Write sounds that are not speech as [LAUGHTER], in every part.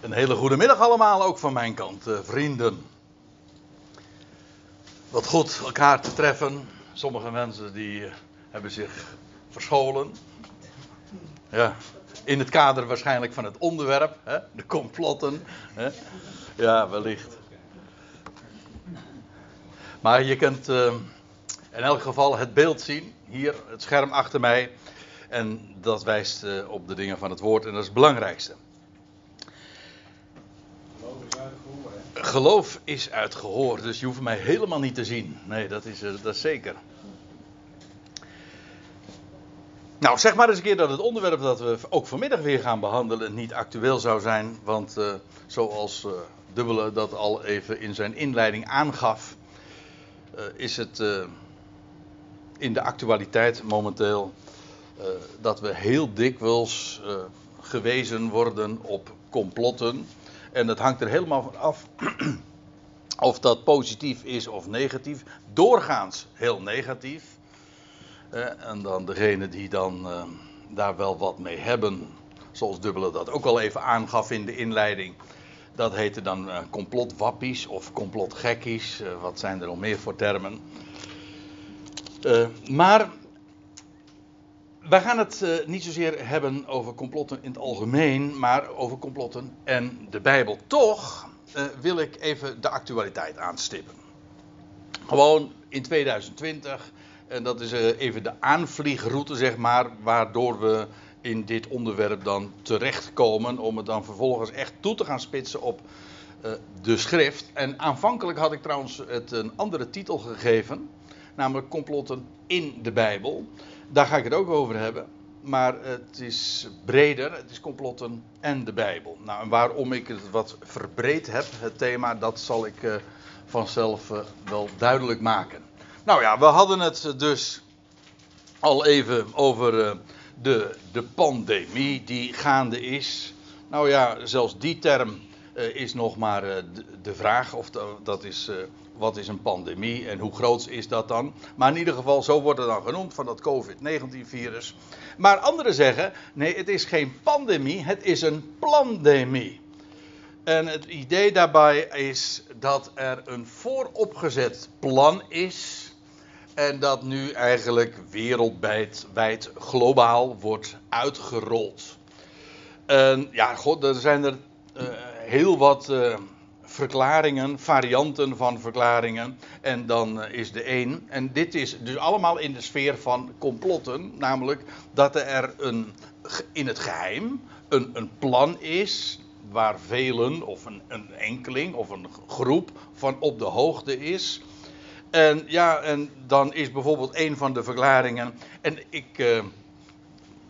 Een hele goede middag allemaal, ook van mijn kant, eh, vrienden. Wat goed elkaar te treffen. Sommige mensen die eh, hebben zich verscholen. Ja, in het kader waarschijnlijk van het onderwerp, hè? de complotten. Hè? Ja, wellicht. Maar je kunt eh, in elk geval het beeld zien. Hier, het scherm achter mij. En dat wijst op de dingen van het woord en dat is het belangrijkste. Geloof is uit gehoor, dus je hoeft mij helemaal niet te zien. Nee, dat is, eh, dat zeker. Nou, zeg maar eens een keer dat het onderwerp dat we ook vanmiddag weer gaan behandelen niet actueel zou zijn. Want uh, zoals uh, Dubbele dat al even in zijn inleiding aangaf, is het in de actualiteit momenteel dat we heel dikwijls gewezen worden op complotten. En dat hangt er helemaal van af [CLEARS THROAT] of dat positief is of negatief. Doorgaans heel negatief. en dan degene die dan uh, daar wel wat mee hebben, zoals Dubbele dat ook al even aangaf in de inleiding. Dat heette dan uh, complotwappies of complotgekkies. Uh, wat zijn er nog meer voor termen? maar wij gaan het uh, niet zozeer hebben over complotten in het algemeen, maar over complotten en de Bijbel. Toch uh, wil ik even de actualiteit aanstippen. Gewoon in 2020, en dat is uh, even de aanvliegroute, zeg maar, waardoor we in dit onderwerp dan terechtkomen, om het dan vervolgens echt toe te gaan spitsen op de schrift. En aanvankelijk had ik trouwens het een andere titel gegeven, namelijk complotten in de Bijbel. Daar ga ik het ook over hebben. Maar het is breder, het is complotten en de Bijbel. Nou, en waarom ik het wat verbreed heb, het thema, dat zal ik uh, vanzelf uh, wel duidelijk maken. Nou ja, we hadden het dus al even over uh, de, de pandemie die gaande is. Nou ja, zelfs die term is nog maar de, vraag. Of dat is wat is een pandemie en hoe groot is dat dan? Maar in ieder geval, zo wordt het dan genoemd van dat COVID-19-virus. Maar anderen zeggen, nee, het is geen pandemie, het is een plandemie. En het idee daarbij is dat er een vooropgezet plan is. En dat nu eigenlijk wereldwijd, globaal wordt uitgerold. En ja, god, er zijn er uh, heel wat. Uh, verklaringen, varianten van verklaringen. En dan eh, is de een. En dit is dus allemaal in de sfeer van complotten. Namelijk dat er een, in het geheim een, een plan is. Waar velen, of een, een enkeling, of een groep van op de hoogte is. En ja, en dan is bijvoorbeeld een van de verklaringen. En ik. Uh,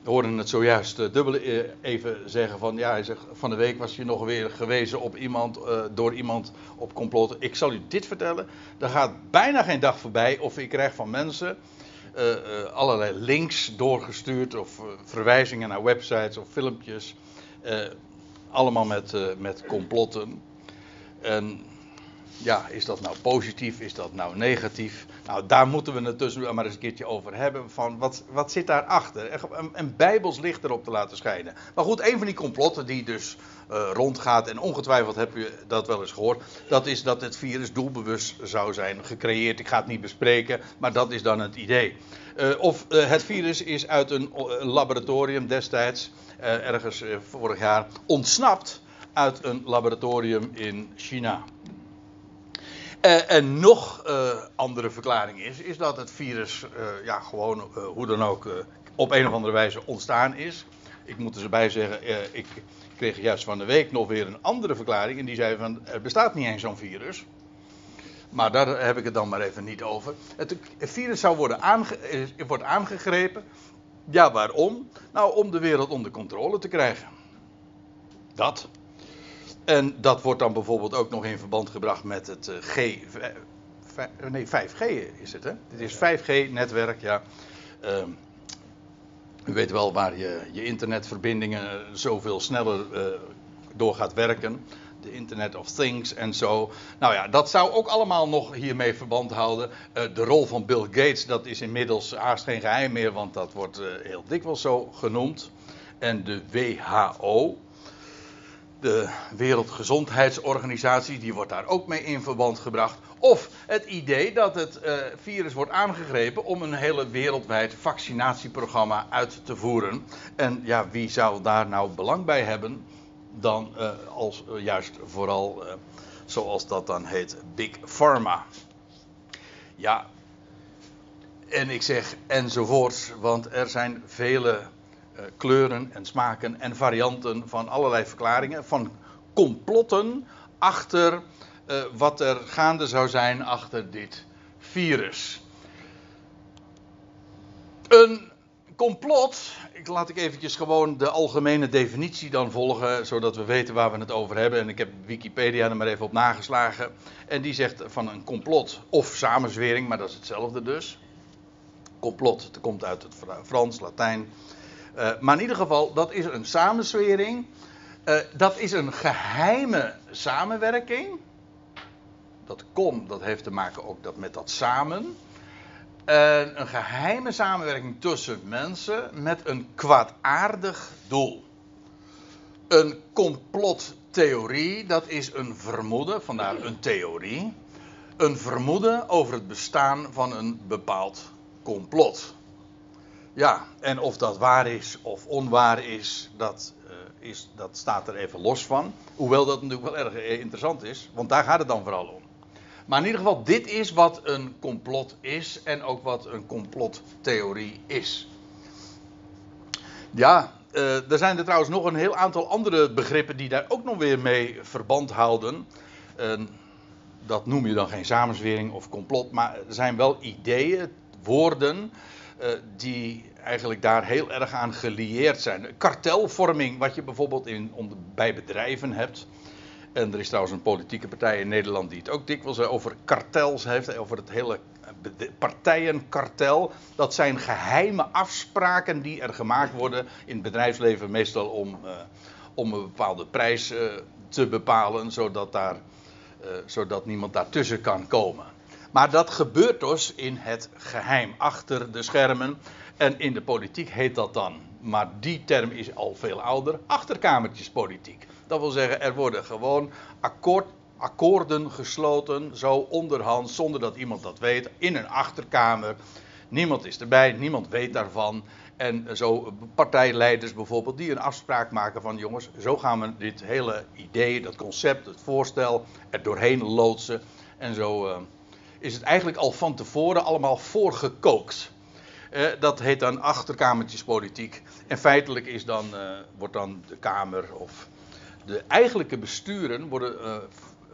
we hoorden het zojuist uh, dubbel uh, even zeggen van ja, hij zegt, van de week was je nog weer gewezen op iemand, uh, door iemand op complot. Ik zal u dit vertellen, er gaat bijna geen dag voorbij of ik krijg van mensen allerlei links doorgestuurd of verwijzingen naar websites of filmpjes. allemaal met, met complotten. En ja, is dat nou positief? Is dat nou negatief? Nou, daar moeten we het dus maar eens een keertje over hebben. Van wat, wat zit daarachter? Een, een bijbels licht erop te laten schijnen. Maar goed, een van die complotten die dus uh, rondgaat, en ongetwijfeld heb je dat wel eens gehoord, dat is dat het virus doelbewust zou zijn gecreëerd. Ik ga het niet bespreken, maar dat is dan het idee. Uh, of uh, het virus is uit een laboratorium destijds, ergens vorig jaar, ontsnapt uit een laboratorium in China. Uh, en nog uh, andere verklaring is, is dat het virus uh, ja, gewoon hoe dan ook op een of andere wijze ontstaan is. Ik moet erbij zeggen, ik kreeg juist van de week nog weer een andere verklaring. En die zei van, er bestaat niet eens zo'n virus. Maar daar heb ik het dan maar even niet over. Het, virus zou worden wordt aangegrepen. Ja, waarom? Nou, om de wereld onder controle te krijgen. Dat. En dat wordt dan bijvoorbeeld ook nog in verband gebracht met het G. Nee, 5G is het, hè? Dit is 5G-netwerk, ja. Uh, u weet wel waar je, je internetverbindingen zoveel sneller uh, door gaat werken. De Internet of Things en zo. Nou ja, dat zou ook allemaal nog hiermee verband houden. De rol van Bill Gates, dat is inmiddels haast geen geheim meer, want dat wordt uh, heel dikwijls zo genoemd. En de WHO, De Wereldgezondheidsorganisatie, die wordt daar ook mee in verband gebracht. Of het idee dat het uh, virus wordt aangegrepen om een hele wereldwijd vaccinatieprogramma uit te voeren. En ja, wie zou daar nou belang bij hebben dan uh, als uh, juist vooral, zoals dat dan heet, Big Pharma. Ja, en ik zeg enzovoort, want er zijn vele kleuren en smaken en varianten van allerlei verklaringen, van complotten achter uh, wat er gaande zou zijn achter dit virus. Een complot, ik laat ik eventjes gewoon de algemene definitie dan volgen, zodat we weten waar we het over hebben. En ik heb Wikipedia er maar even op nageslagen. En die zegt van een complot of samenzwering, maar dat is hetzelfde dus. Complot, het komt uit het Frans, Latijn. Uh, maar in ieder geval, dat is een samenzwering. Uh, dat is een geheime samenwerking dat kom, dat heeft te maken ook dat met dat samen. een geheime samenwerking tussen mensen met een kwaadaardig doel. Een complottheorie, dat is een vermoeden, vandaar een theorie. Een vermoeden over het bestaan van een bepaald complot. Ja, en of dat waar is of onwaar is, dat, uh, is, dat staat er even los van. Hoewel dat natuurlijk wel erg interessant is, want daar gaat het dan vooral om. Maar in ieder geval, dit is wat een complot is en ook wat een complottheorie is. Ja, uh, er zijn er trouwens nog een heel aantal andere begrippen die daar ook nog weer mee verband houden. Dat noem je dan geen samenzwering of complot, maar er zijn wel ideeën, woorden, die eigenlijk daar heel erg aan gelieerd zijn. Kartelvorming, wat je bijvoorbeeld in, bij bedrijven hebt. En er is trouwens een politieke partij in Nederland die het ook dikwijls over kartels heeft, over het hele partijenkartel. Dat zijn geheime afspraken die er gemaakt worden in het bedrijfsleven, meestal om, uh, om een bepaalde prijs te bepalen, zodat, daar, zodat niemand daartussen kan komen. Maar dat gebeurt dus in het geheim, achter de schermen. En in de politiek heet dat dan, maar die term is al veel ouder, achterkamertjespolitiek. Dat wil zeggen, er worden gewoon akkoord, akkoorden gesloten, zo onderhand, zonder dat iemand dat weet, in een achterkamer. Niemand is erbij, niemand weet daarvan. En zo partijleiders bijvoorbeeld, die een afspraak maken van jongens, zo gaan we dit hele idee, dat concept, het voorstel er doorheen loodsen. En zo uh, is het eigenlijk al van tevoren allemaal voorgekookt. Uh, dat heet dan achterkamertjespolitiek. En feitelijk is dan, uh, wordt dan de Kamer of de eigenlijke besturen worden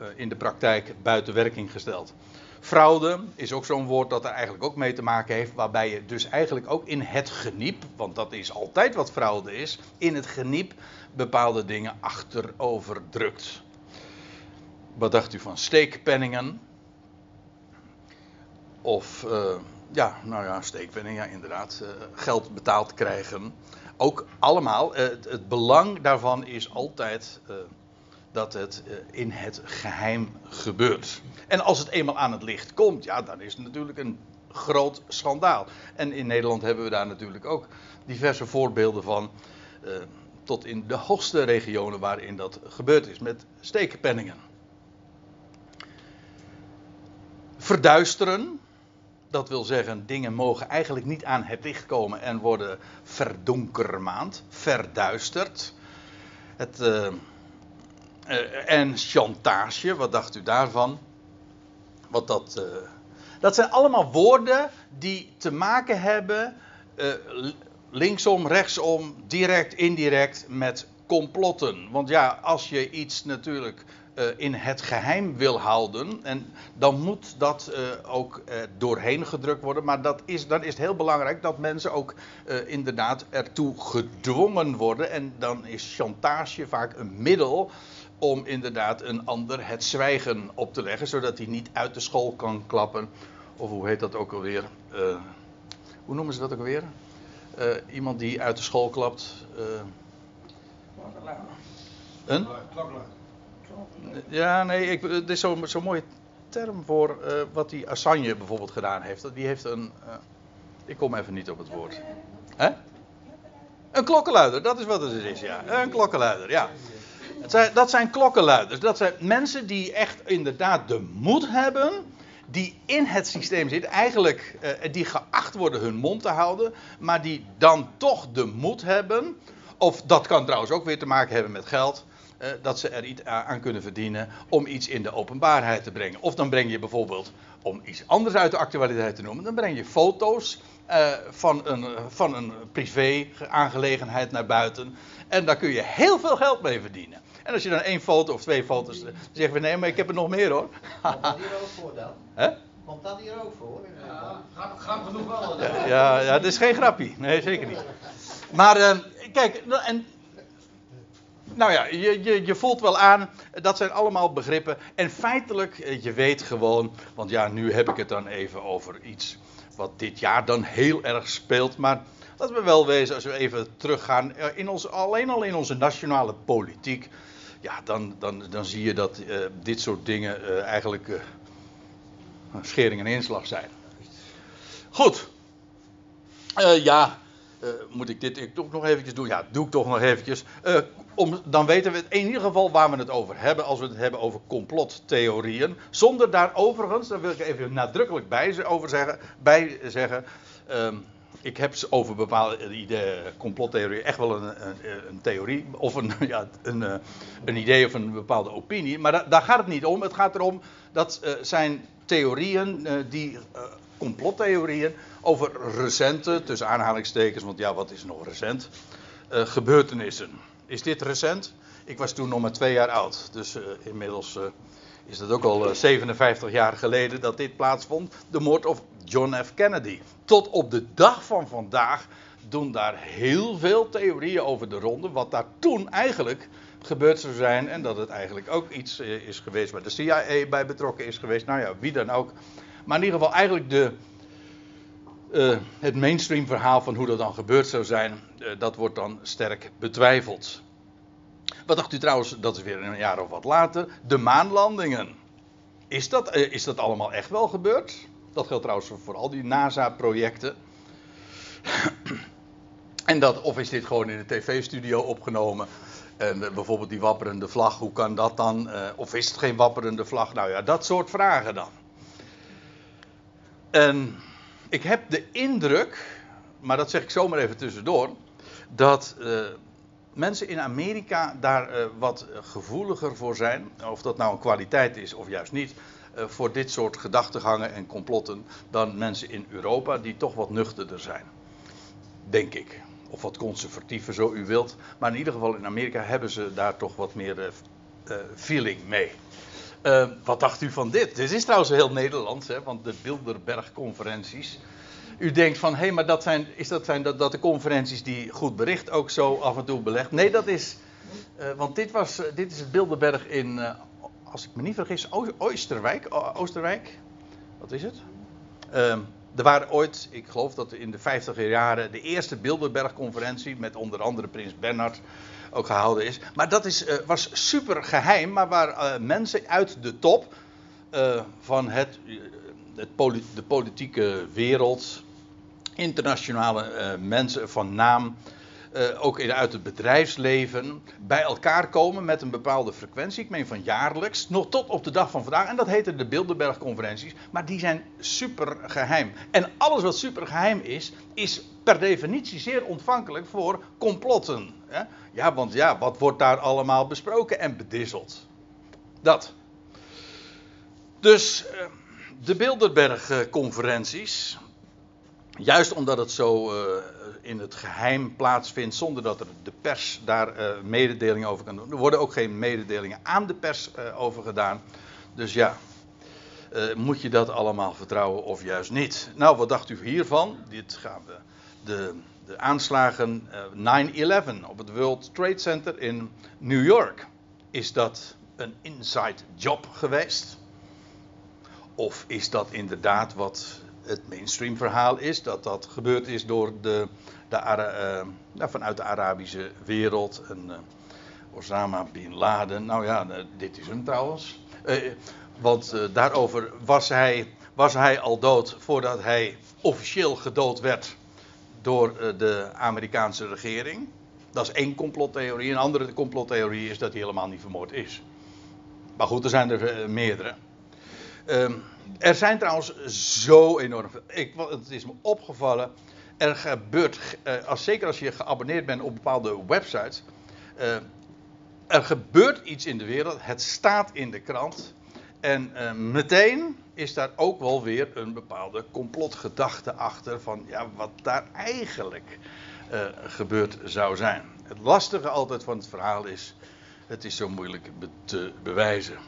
uh, in de praktijk buiten werking gesteld. Fraude is ook zo'n woord dat er eigenlijk ook mee te maken heeft, waarbij je dus eigenlijk ook in het geniep, want dat is altijd wat fraude is, in het geniep bepaalde dingen achterover drukt. Wat dacht u van steekpenningen? Of, uh, ja, nou ja, steekpenningen, ja, inderdaad, geld betaald krijgen ook allemaal, eh, het, het, belang daarvan is altijd dat het in het geheim gebeurt. En als het eenmaal aan het licht komt, ja, dan is het natuurlijk een groot schandaal. En in Nederland hebben we daar natuurlijk ook diverse voorbeelden van. Tot in de hoogste regionen waarin dat gebeurd is, met steekpenningen. Verduisteren, dat wil zeggen, dingen mogen eigenlijk niet aan het licht komen en worden verdonkermaand, verduisterd. Het, uh, uh, en chantage, wat dacht u daarvan? Wat dat, uh, dat zijn allemaal woorden die te maken hebben, linksom, rechtsom, direct, indirect, met complotten. Want ja, als je iets natuurlijk uh, in het geheim wil houden. En dan moet dat uh, ook uh, doorheen gedrukt worden. Maar dat is, dan is het heel belangrijk dat mensen ook inderdaad ertoe gedwongen worden. En dan is chantage vaak een middel om inderdaad een ander het zwijgen op te leggen. Zodat hij niet uit de school kan klappen. Of hoe heet dat ook alweer? hoe noemen ze dat ook alweer? iemand die uit de school klapt. een? Ja, nee, ik, het is zo'n zo mooie term voor uh, wat die Assange bijvoorbeeld gedaan heeft. Die heeft een. Uh, ik kom even niet op het woord. Hè? Een klokkenluider, dat is wat het is, ja. Een klokkenluider, ja. zijn, dat zijn klokkenluiders. Dat zijn mensen die echt inderdaad de moed hebben. Die in het systeem zitten. Eigenlijk uh, die geacht worden hun mond te houden. Maar die dan toch de moed hebben. Of dat kan trouwens ook weer te maken hebben met geld. Uh, dat ze er iets aan kunnen verdienen. Om iets in de openbaarheid te brengen. Of dan breng je bijvoorbeeld. Om iets anders uit de actualiteit te noemen. Dan breng je foto's uh, van, een, van een privé-aangelegenheid naar buiten. En daar kun je heel veel geld mee verdienen. En als je dan één foto of twee foto's. dan zeggen we nee, maar ik heb er nog meer hoor. Komt dat hier ook voor dan? [LAUGHS] Hè? Komt dat hier ook voor? Ja, grap, grap genoeg wel. Ja, ja, ja, het is geen grappie. Nee, zeker niet. Maar uh, kijk, en nou ja, je, je, je, voelt wel aan, dat zijn allemaal begrippen. En feitelijk, eh, je weet gewoon, want ja, nu heb ik het dan even over iets wat dit jaar dan heel erg speelt. Maar laten we wel wezen, als we even teruggaan, eh, in ons, alleen al in onze nationale politiek. Ja, dan, dan, dan zie je dat uh, dit soort dingen eigenlijk uh, schering en inslag zijn. Goed. ja, moet ik dit ook nog eventjes doen? Ja, doe ik toch nog eventjes. om, dan weten we in ieder geval waar we het over hebben. Als we het hebben over complottheorieën. Zonder daar overigens, daar wil ik even nadrukkelijk bij, over zeggen, bij zeggen. Um, ik heb over bepaalde ideeën, complottheorieën echt wel een, een, een, theorie. Of een, [LAUGHS] ja, een, idee of een bepaalde opinie. Maar da, daar gaat het niet om. Het gaat erom dat uh, zijn theorieën, uh, die uh, complottheorieën, over recente, tussen aanhalingstekens, want ja, wat is nog recent? gebeurtenissen. Is dit recent? Ik was toen nog maar twee jaar oud. Dus inmiddels is dat ook al 57 jaar geleden dat dit plaatsvond. De moord op John F. Kennedy. Tot op de dag van vandaag doen daar heel veel theorieën over de ronde. Wat daar toen eigenlijk gebeurd zou zijn. En dat het eigenlijk ook iets eh, is geweest waar de CIA bij betrokken is geweest. Nou ja, wie dan ook. Maar in ieder geval eigenlijk de, uh, het mainstream verhaal van hoe dat dan gebeurd zou zijn. Uh, dat wordt dan sterk betwijfeld. Wat dacht u trouwens, dat is weer een jaar of wat later. De maanlandingen. Is dat, uh, is dat allemaal echt wel gebeurd? Dat geldt trouwens voor al die NASA-projecten. [CLEARS THROAT] en dat, of is dit gewoon in de tv-studio opgenomen? En bijvoorbeeld die wapperende vlag, hoe kan dat dan? Of is het geen wapperende vlag? Nou ja, dat soort vragen dan. En ik heb de indruk, maar dat zeg ik zomaar even tussendoor, dat uh, mensen in Amerika daar wat gevoeliger voor zijn. Of dat nou een kwaliteit is of juist niet. Uh, voor dit soort gedachtegangen en complotten dan mensen in Europa die toch wat nuchterder zijn. Denk ik. Of wat conservatiever, zo u wilt. Maar in ieder geval in Amerika hebben ze daar toch wat meer feeling mee. Wat dacht u van dit? Dit is trouwens heel Nederlands, hè, want de Bilderberg-conferenties. U denkt van, hé, hey, maar dat zijn, is dat, zijn dat, de conferenties die goed bericht ook zo af en toe belegd? Nee, dat is, want dit, was, dit is het Bilderberg in als ik me niet vergis, Oosterwijk. Oosterwijk. Wat is het? Um, er waren ooit, ik geloof dat in de 50 jaren, de eerste Bilderberg-conferentie met onder andere Prins Bernhard ook gehouden is. Maar dat is, uh, was super geheim, maar waar uh, mensen uit de top uh, van het, het de politieke wereld, internationale mensen van naam, uh, ook in, uit het bedrijfsleven bij elkaar komen met een bepaalde frequentie. Ik meen van jaarlijks, nog tot op de dag van vandaag. En dat heette de Bilderberg-conferenties. Maar die zijn super geheim. En alles wat super geheim is, is per definitie zeer ontvankelijk voor complotten. Hè? Ja, want ja, wat wordt daar allemaal besproken en bedisseld? Dat. Dus uh, de Bilderberg-conferenties. Juist omdat het zo uh, in het geheim plaatsvindt, zonder dat er de pers daar uh, mededelingen over kan doen. Er worden ook geen mededelingen aan de pers uh, over gedaan. Dus ja, moet je dat allemaal vertrouwen of juist niet? Nou, wat dacht u hiervan? Dit gaan we. De, de aanslagen 9-11 op het World Trade Center in New York. Is dat een inside job geweest? Of is dat inderdaad wat het mainstream verhaal is dat dat gebeurd is door de, de uh, nou, vanuit de Arabische wereld. En, uh, Osama bin Laden, nou ja, uh, dit is hem trouwens. want daarover was hij, was hij al dood voordat hij officieel gedood werd door de Amerikaanse regering. Dat is één complottheorie. Een andere complottheorie is dat hij helemaal niet vermoord is. Maar goed, er zijn er eh, meerdere. Ehm, er zijn trouwens zo enorm veel. Ik, het is me opgevallen. Er gebeurt, eh, als, zeker als je geabonneerd bent op bepaalde websites. eh, er gebeurt iets in de wereld. Het staat in de krant. En eh, meteen is daar ook wel weer een bepaalde complotgedachte achter. Van ja, wat daar eigenlijk gebeurd zou zijn. Het lastige altijd van het verhaal is. Het is zo moeilijk te bewijzen.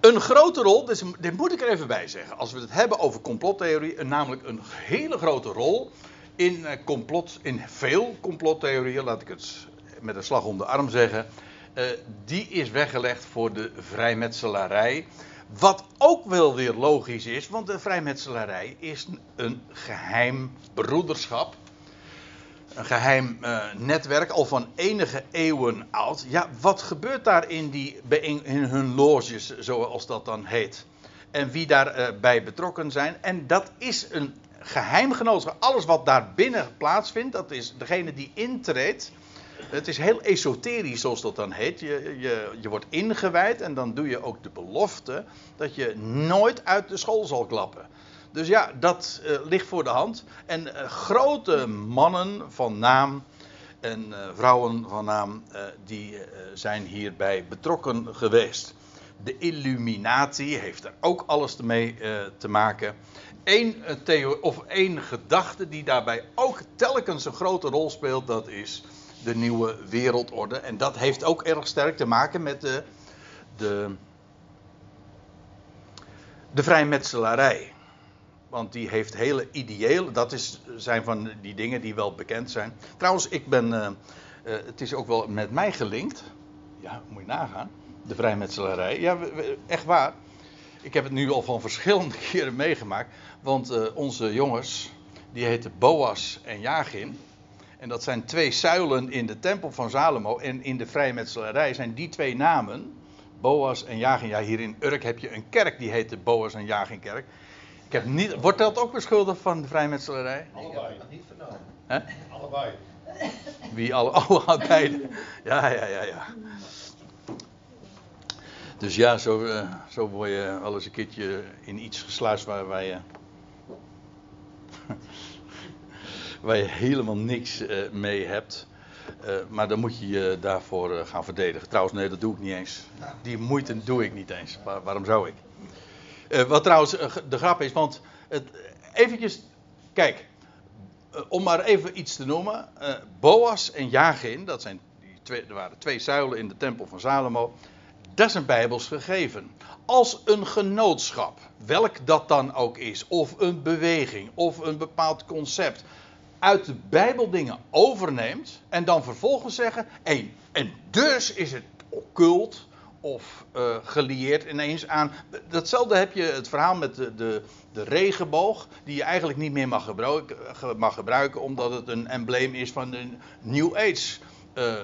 Een grote rol, dus dit moet ik er even bij zeggen. Als we het hebben over complottheorie, namelijk een hele grote rol in eh, complot, in veel complottheorieën, laat ik het met een slag om de arm zeggen. eh, die is weggelegd voor de vrijmetselarij. Wat ook wel weer logisch is, want de vrijmetselarij is een geheim broederschap. Een geheim eh, netwerk, al van enige eeuwen oud. Ja, wat gebeurt daar in, die, in hun loges, zoals dat dan heet? En wie daarbij bij betrokken zijn. En dat is een geheimgenootschap. Alles wat daar binnen plaatsvindt, dat is degene die intreedt. Het is heel esoterisch, zoals dat dan heet. Je, je, je wordt ingewijd en dan doe je ook de belofte dat je nooit uit de school zal klappen. Dus ja, dat eh, ligt voor de hand. En eh, grote mannen van naam en eh, vrouwen van naam, die zijn hierbij betrokken geweest. De Illuminati heeft er ook alles mee te maken. Eén, of één gedachte die daarbij ook telkens een grote rol speelt, dat is de nieuwe wereldorde. En dat heeft ook erg sterk te maken met de, de, de vrijmetselarij. Want die heeft hele ideële, dat is, zijn van die dingen die wel bekend zijn. Trouwens, ik ben, eh, eh, het is ook wel met mij gelinkt. Ja, moet je nagaan. De vrijmetselarij. Ja, echt waar. Ik heb het nu al van verschillende [LAUGHS] keren meegemaakt. Want eh, onze jongens, die heten Boas en Jagin. En dat zijn twee zuilen in de tempel van Salomo. En in de vrijmetselarij zijn die twee namen, Boas en Jagin. Ja, hier in Urk heb je een kerk die heet de Boas en Jagin kerk. Ik heb niet, wordt dat ook beschuldigd van de vrijmetselarij? Allebei. niet vernomen. Allebei. Wie alle, alle beide. Ja, ja, ja, ja. Dus ja, zo, eh, zo word je wel eens een keertje in iets gesluist waar, waar je. [LAUGHS] waar je helemaal niks eh, mee hebt. Eh, maar dan moet je je daarvoor gaan verdedigen. Trouwens, nee, dat doe ik niet eens. Die moeite doe ik niet eens. Waar- waarom zou ik? Eh, wat trouwens eh, de grap is, want het, eventjes, kijk, eh, om maar even iets te noemen. Boas en Jagin, dat zijn die twee, er waren twee zuilen in de tempel van Salomo. Dat is bijbels gegeven. Als een genootschap, welk dat dan ook is, of een beweging, of een bepaald concept, uit de Bijbel dingen overneemt en dan vervolgens zeggen, en, en dus is het occult of eh, gelieerd ineens aan. Datzelfde heb je het verhaal met de, de, de regenboog, die je eigenlijk niet meer mag gebruiken, ge- mag gebruiken omdat het een embleem is van de New Age eh,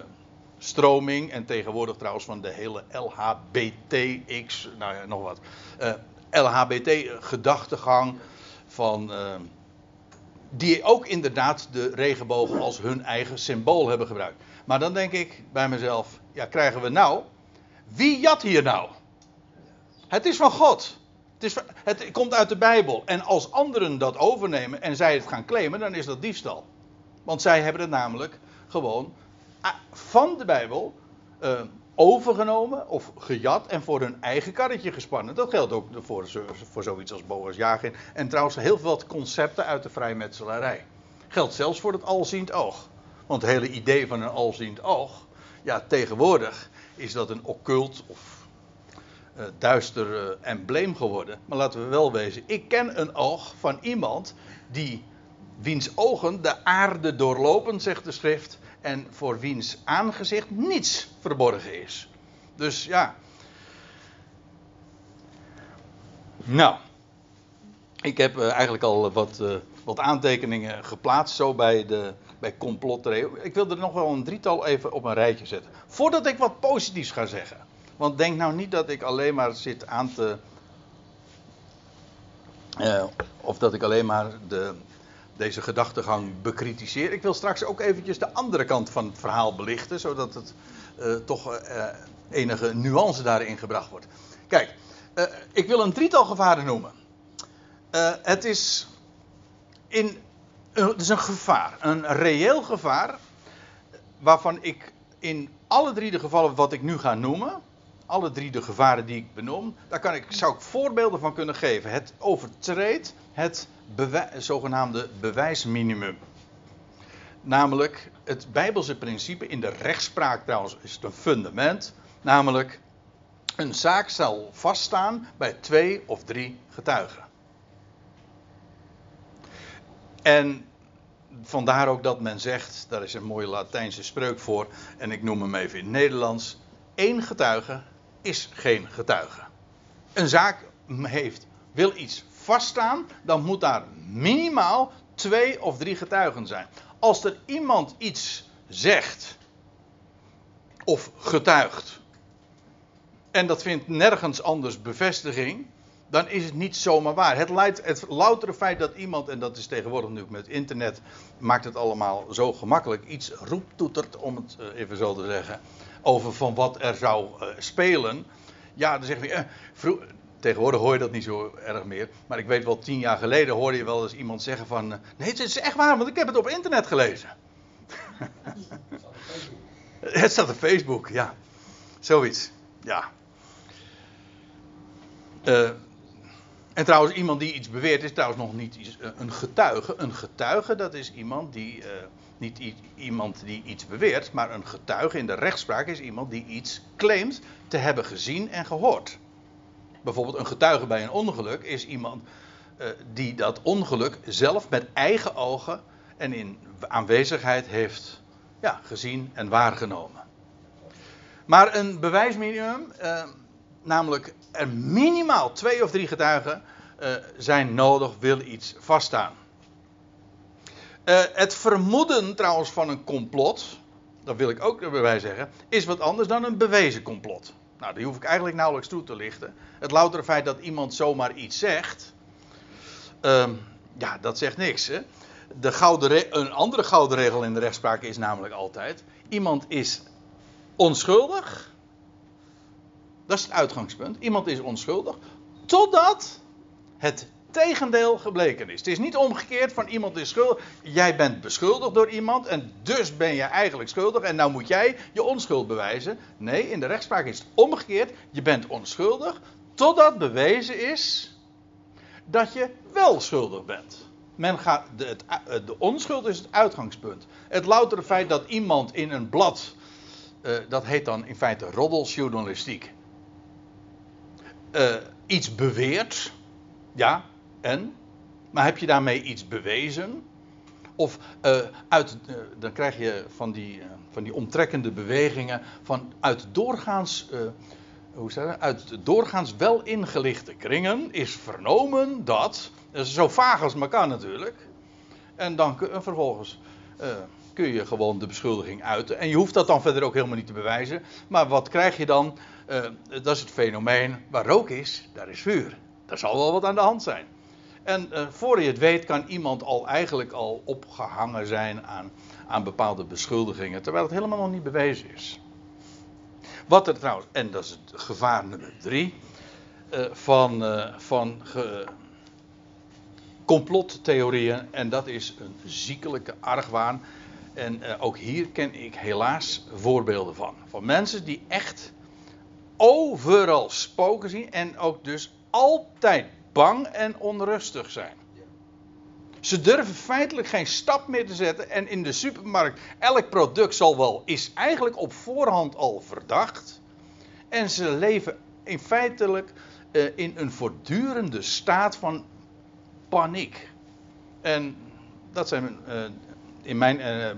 stroming en tegenwoordig trouwens van de hele LHBTX, nou ja, nog wat. eh, LHBT-gedachtegang van. die ook inderdaad de regenboog als hun eigen symbool hebben gebruikt. Maar dan denk ik bij mezelf: ja, krijgen we nou. Wie jat hier nou? Het is van God. Het, is het komt uit de Bijbel. En als anderen dat overnemen en zij het gaan claimen, dan is dat diefstal. Want zij hebben het namelijk gewoon ah, van de Bijbel eh, overgenomen of gejat en voor hun eigen karretje gespannen. Dat geldt ook voor, voor zoiets als Boas Jagin. En trouwens heel veel concepten uit de vrijmetselarij. Geldt zelfs voor het alziend oog. Want het hele idee van een alziend oog, ja, tegenwoordig is dat een occult of eh, duister eh, embleem geworden. Maar laten we wel wezen, ik ken een oog van iemand die wiens ogen de aarde doorlopen, zegt de schrift, en voor wiens aangezicht niets verborgen is. Dus ja. Nou, ik heb eh, eigenlijk al wat, wat aantekeningen geplaatst, zo bij, de, bij complottheorie. Ik wil er nog wel een drietal even op een rijtje zetten. Voordat ik wat positiefs ga zeggen. Want denk nou niet dat ik alleen maar zit aan te. eh, of dat ik alleen maar de, deze gedachtegang bekritiseer. Ik wil straks ook eventjes de andere kant van het verhaal belichten, zodat het eh, toch eh, enige nuance daarin gebracht wordt. Kijk, ik wil een drietal gevaren noemen. Het is in, eh, het is een gevaar, een reëel gevaar, waarvan ik in alle drie de gevallen wat ik nu ga noemen, alle drie de gevaren die ik benoem, daar kan ik, zou ik voorbeelden van kunnen geven. Het overtreedt het zogenaamde bewijsminimum. Namelijk het Bijbelse principe in de rechtspraak trouwens is het een fundament. Namelijk een zaak zal vaststaan bij twee of drie getuigen. En vandaar ook dat men zegt, daar is een mooie Latijnse spreuk voor, en ik noem hem even in het Nederlands: één getuige is geen getuige. Een zaak heeft, wil iets vaststaan, dan moet daar minimaal twee of drie getuigen zijn. Als er iemand iets zegt of getuigt en dat vindt nergens anders bevestiging, dan is het niet zomaar waar. Het, leidt, het loutere feit dat iemand, en dat is tegenwoordig natuurlijk met internet, maakt het allemaal zo gemakkelijk, iets roeptoetert, om het eh, even zo te zeggen, over van wat er zou eh, spelen. Ja, dan zeg je, eh, tegenwoordig hoor je dat niet zo erg meer, maar ik weet wel, tien jaar geleden hoorde je wel eens iemand zeggen van, eh, nee, het is echt waar, want ik heb het op internet gelezen. [LAUGHS] het staat op Facebook, ja. Zoiets, ja. Uh, en trouwens, iemand die iets beweert is trouwens nog niet uh, een getuige. Een getuige, dat is iemand die. Uh, niet iemand die iets beweert, maar een getuige in de rechtspraak is iemand die iets claimt te hebben gezien en gehoord. Bijvoorbeeld een getuige bij een ongeluk is iemand uh, die dat ongeluk zelf met eigen ogen en in aanwezigheid heeft ja, gezien en waargenomen. Maar een bewijsminimum, uh, namelijk er minimaal twee of drie getuigen uh, zijn nodig, wil iets vaststaan. Uh, het vermoeden trouwens van een complot, dat wil ik ook erbij zeggen, is wat anders dan een bewezen complot. Nou, die hoef ik eigenlijk nauwelijks toe te lichten. Het loutere feit dat iemand zomaar iets zegt, uh, ja, dat zegt niks. Hè? De gouden een andere gouden regel in de rechtspraak is namelijk altijd: iemand is onschuldig. Dat is het uitgangspunt. Iemand is onschuldig. Totdat het tegendeel gebleken is. Het is niet omgekeerd van iemand is schuldig. Jij bent beschuldigd door iemand en dus ben je eigenlijk schuldig. En nou moet jij je onschuld bewijzen. Nee, in de rechtspraak is het omgekeerd. Je bent onschuldig totdat bewezen is dat je wel schuldig bent. Men gaat, de, het, de onschuld is het uitgangspunt. Het loutere feit dat iemand in een blad, uh, dat heet dan in feite roddelsjournalistiek, uh, iets beweert, ja, en? Maar heb je daarmee iets bewezen? Of uh, uit, dan krijg je van die, van die omtrekkende bewegingen van uit doorgaans hoe zeg? Uit doorgaans wel ingelichte kringen is vernomen dat. Dat is zo vaag als maar kan natuurlijk. En dan en vervolgens kun je gewoon de beschuldiging uiten. En je hoeft dat dan verder ook helemaal niet te bewijzen. Maar wat krijg je dan? Uh, dat is het fenomeen. Waar rook is, daar is vuur. Daar zal wel wat aan de hand zijn. En uh, voor je het weet kan iemand al eigenlijk al opgehangen zijn aan, aan bepaalde beschuldigingen. Terwijl het helemaal nog niet bewezen is. Wat er trouwens, en dat is het gevaar nummer drie, uh, van, uh, van complottheorieën. En dat is een ziekelijke argwaan. En ook hier ken ik helaas voorbeelden van. Van mensen die echt overal spoken zien en ook dus altijd bang en onrustig zijn. Ze durven feitelijk geen stap meer te zetten. En in de supermarkt, elk product zal wel, is eigenlijk op voorhand al verdacht. En ze leven in feitelijk uh, in een voortdurende staat van paniek. En dat zijn uh, in mijn uh,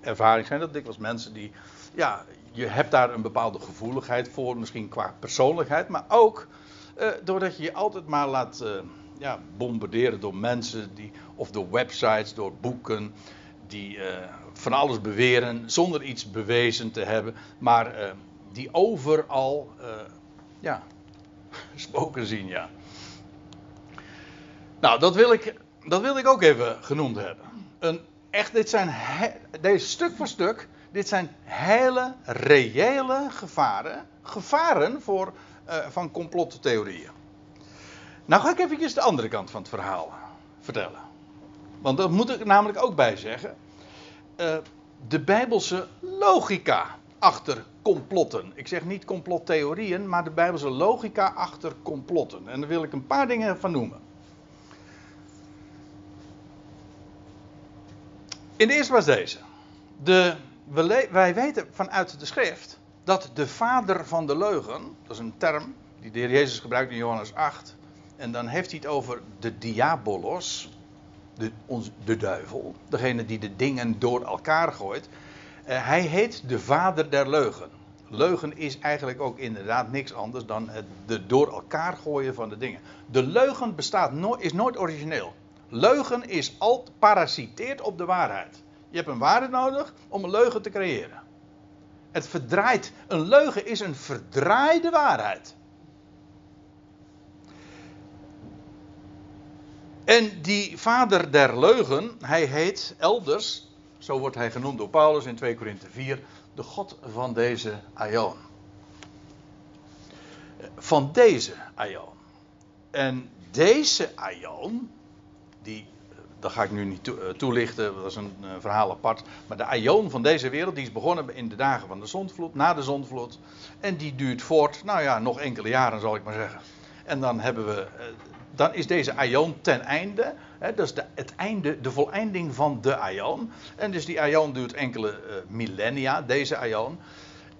ervaring zijn dat dikwijls mensen die, ja, je hebt daar een bepaalde gevoeligheid voor, misschien qua persoonlijkheid, maar ook doordat je je altijd maar laat ja, bombarderen door mensen die, of door websites, door boeken die uh, van alles beweren zonder iets bewezen te hebben, maar uh, die overal uh, ja, [LAUGHS] spoken zien. Ja. Nou, dat wil ik dat wil ik ook even genoemd hebben. Een, echt, dit zijn, deze stuk voor stuk, dit zijn hele reële gevaren. Gevaren voor, eh, van complottheorieën. Nou ga ik eventjes de andere kant van het verhaal vertellen. Want dat moet ik namelijk ook bij zeggen. Eh, de bijbelse logica achter complotten. Ik zeg niet complottheorieën, maar de bijbelse logica achter complotten. En daar wil ik een paar dingen van noemen. In de eerste was deze. De, we wij weten vanuit de schrift dat de vader van de leugen, dat is een term die de Heer Jezus gebruikt in Johannes 8. En dan heeft hij het over de diabolos, de, ons, de duivel, degene die de dingen door elkaar gooit. Eh, hij heet de vader der leugen. Leugen is eigenlijk ook inderdaad niks anders dan het de door elkaar gooien van de dingen. De leugen bestaat is nooit origineel. Leugen is al parasiteert op de waarheid. Je hebt een waarheid nodig om een leugen te creëren. Het verdraait. Een leugen is een verdraaide waarheid. En die vader der leugen, hij heet elders, zo wordt hij genoemd door Paulus in 2 Korinthe 4, de God van deze Aion. Van deze Aion. En deze Aion, die, dat ga ik nu niet eh, toelichten, dat is een eh, verhaal apart. Maar de Aion van deze wereld, die is begonnen in de dagen van de zondvloed, na de zondvloed. En die duurt voort, nou ja, nog enkele jaren zal ik maar zeggen. En dan hebben we, eh, dan is deze Aion ten einde. Hè, dat is de, het einde, de voleinding van de Aion. En dus die Aion duurt enkele millennia, deze Aion.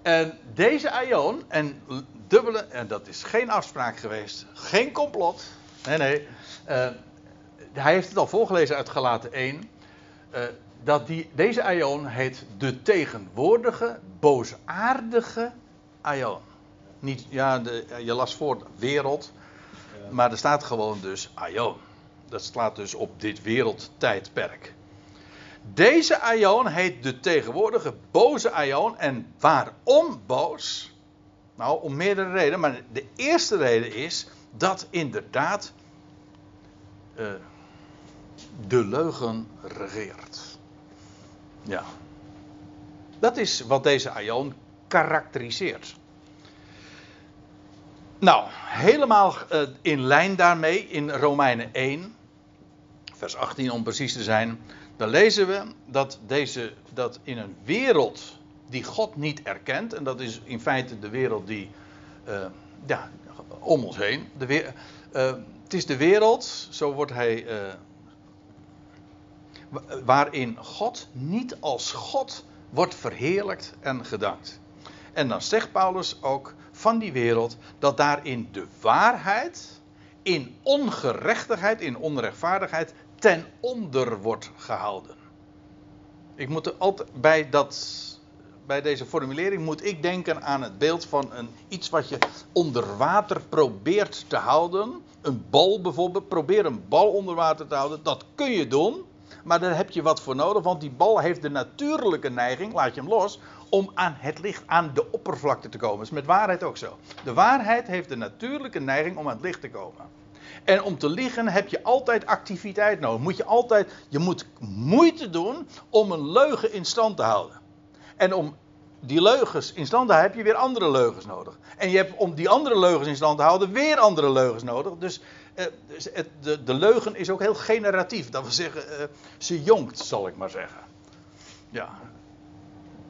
En deze Aion, en dubbele, en dat is geen afspraak geweest, geen complot. Nee, nee. Hij heeft het al voorgelezen uit Galaten 1. eh, dat die, deze Aion heet de tegenwoordige, boosaardige Aion. Niet, ja, de, je las voor wereld, maar er staat gewoon dus Aion. Dat slaat dus op dit wereldtijdperk. Deze Aion heet de tegenwoordige boze Aion. En waarom boos? Nou, om meerdere redenen. Maar de eerste reden is dat inderdaad eh, de leugen regeert. Ja. Dat is wat deze Aion karakteriseert. Nou, helemaal eh, in lijn daarmee in Romeinen 1, vers 18 om precies te zijn. Dan lezen we dat, deze, dat in een wereld die God niet erkent, en dat is in feite de wereld die eh, ja, om ons heen. De eh, het is de wereld, zo wordt hij, waarin God niet als God wordt verheerlijkt en gedankt. En dan zegt Paulus ook van die wereld dat daarin de waarheid in ongerechtigheid, in onrechtvaardigheid ten onder wordt gehouden. Ik moet er altijd bij, dat, bij deze formulering moet ik denken aan het beeld van een, iets wat je onder water probeert te houden. Een bal bijvoorbeeld, probeer een bal onder water te houden. Dat kun je doen, maar daar heb je wat voor nodig, want die bal heeft de natuurlijke neiging, laat je hem los, om aan het licht, aan de oppervlakte te komen. Dat is met waarheid ook zo. De waarheid heeft de natuurlijke neiging om aan het licht te komen. En om te liegen heb je altijd activiteit nodig. Moet je, altijd, je moet moeite doen om een leugen in stand te houden. En om die leugens in stand te houden heb je weer andere leugens nodig. En je hebt om die andere leugens in stand te houden weer andere leugens nodig. Dus, de, de leugen is ook heel generatief. Dat wil zeggen, eh, ze jonkt, zal ik maar zeggen. Ja.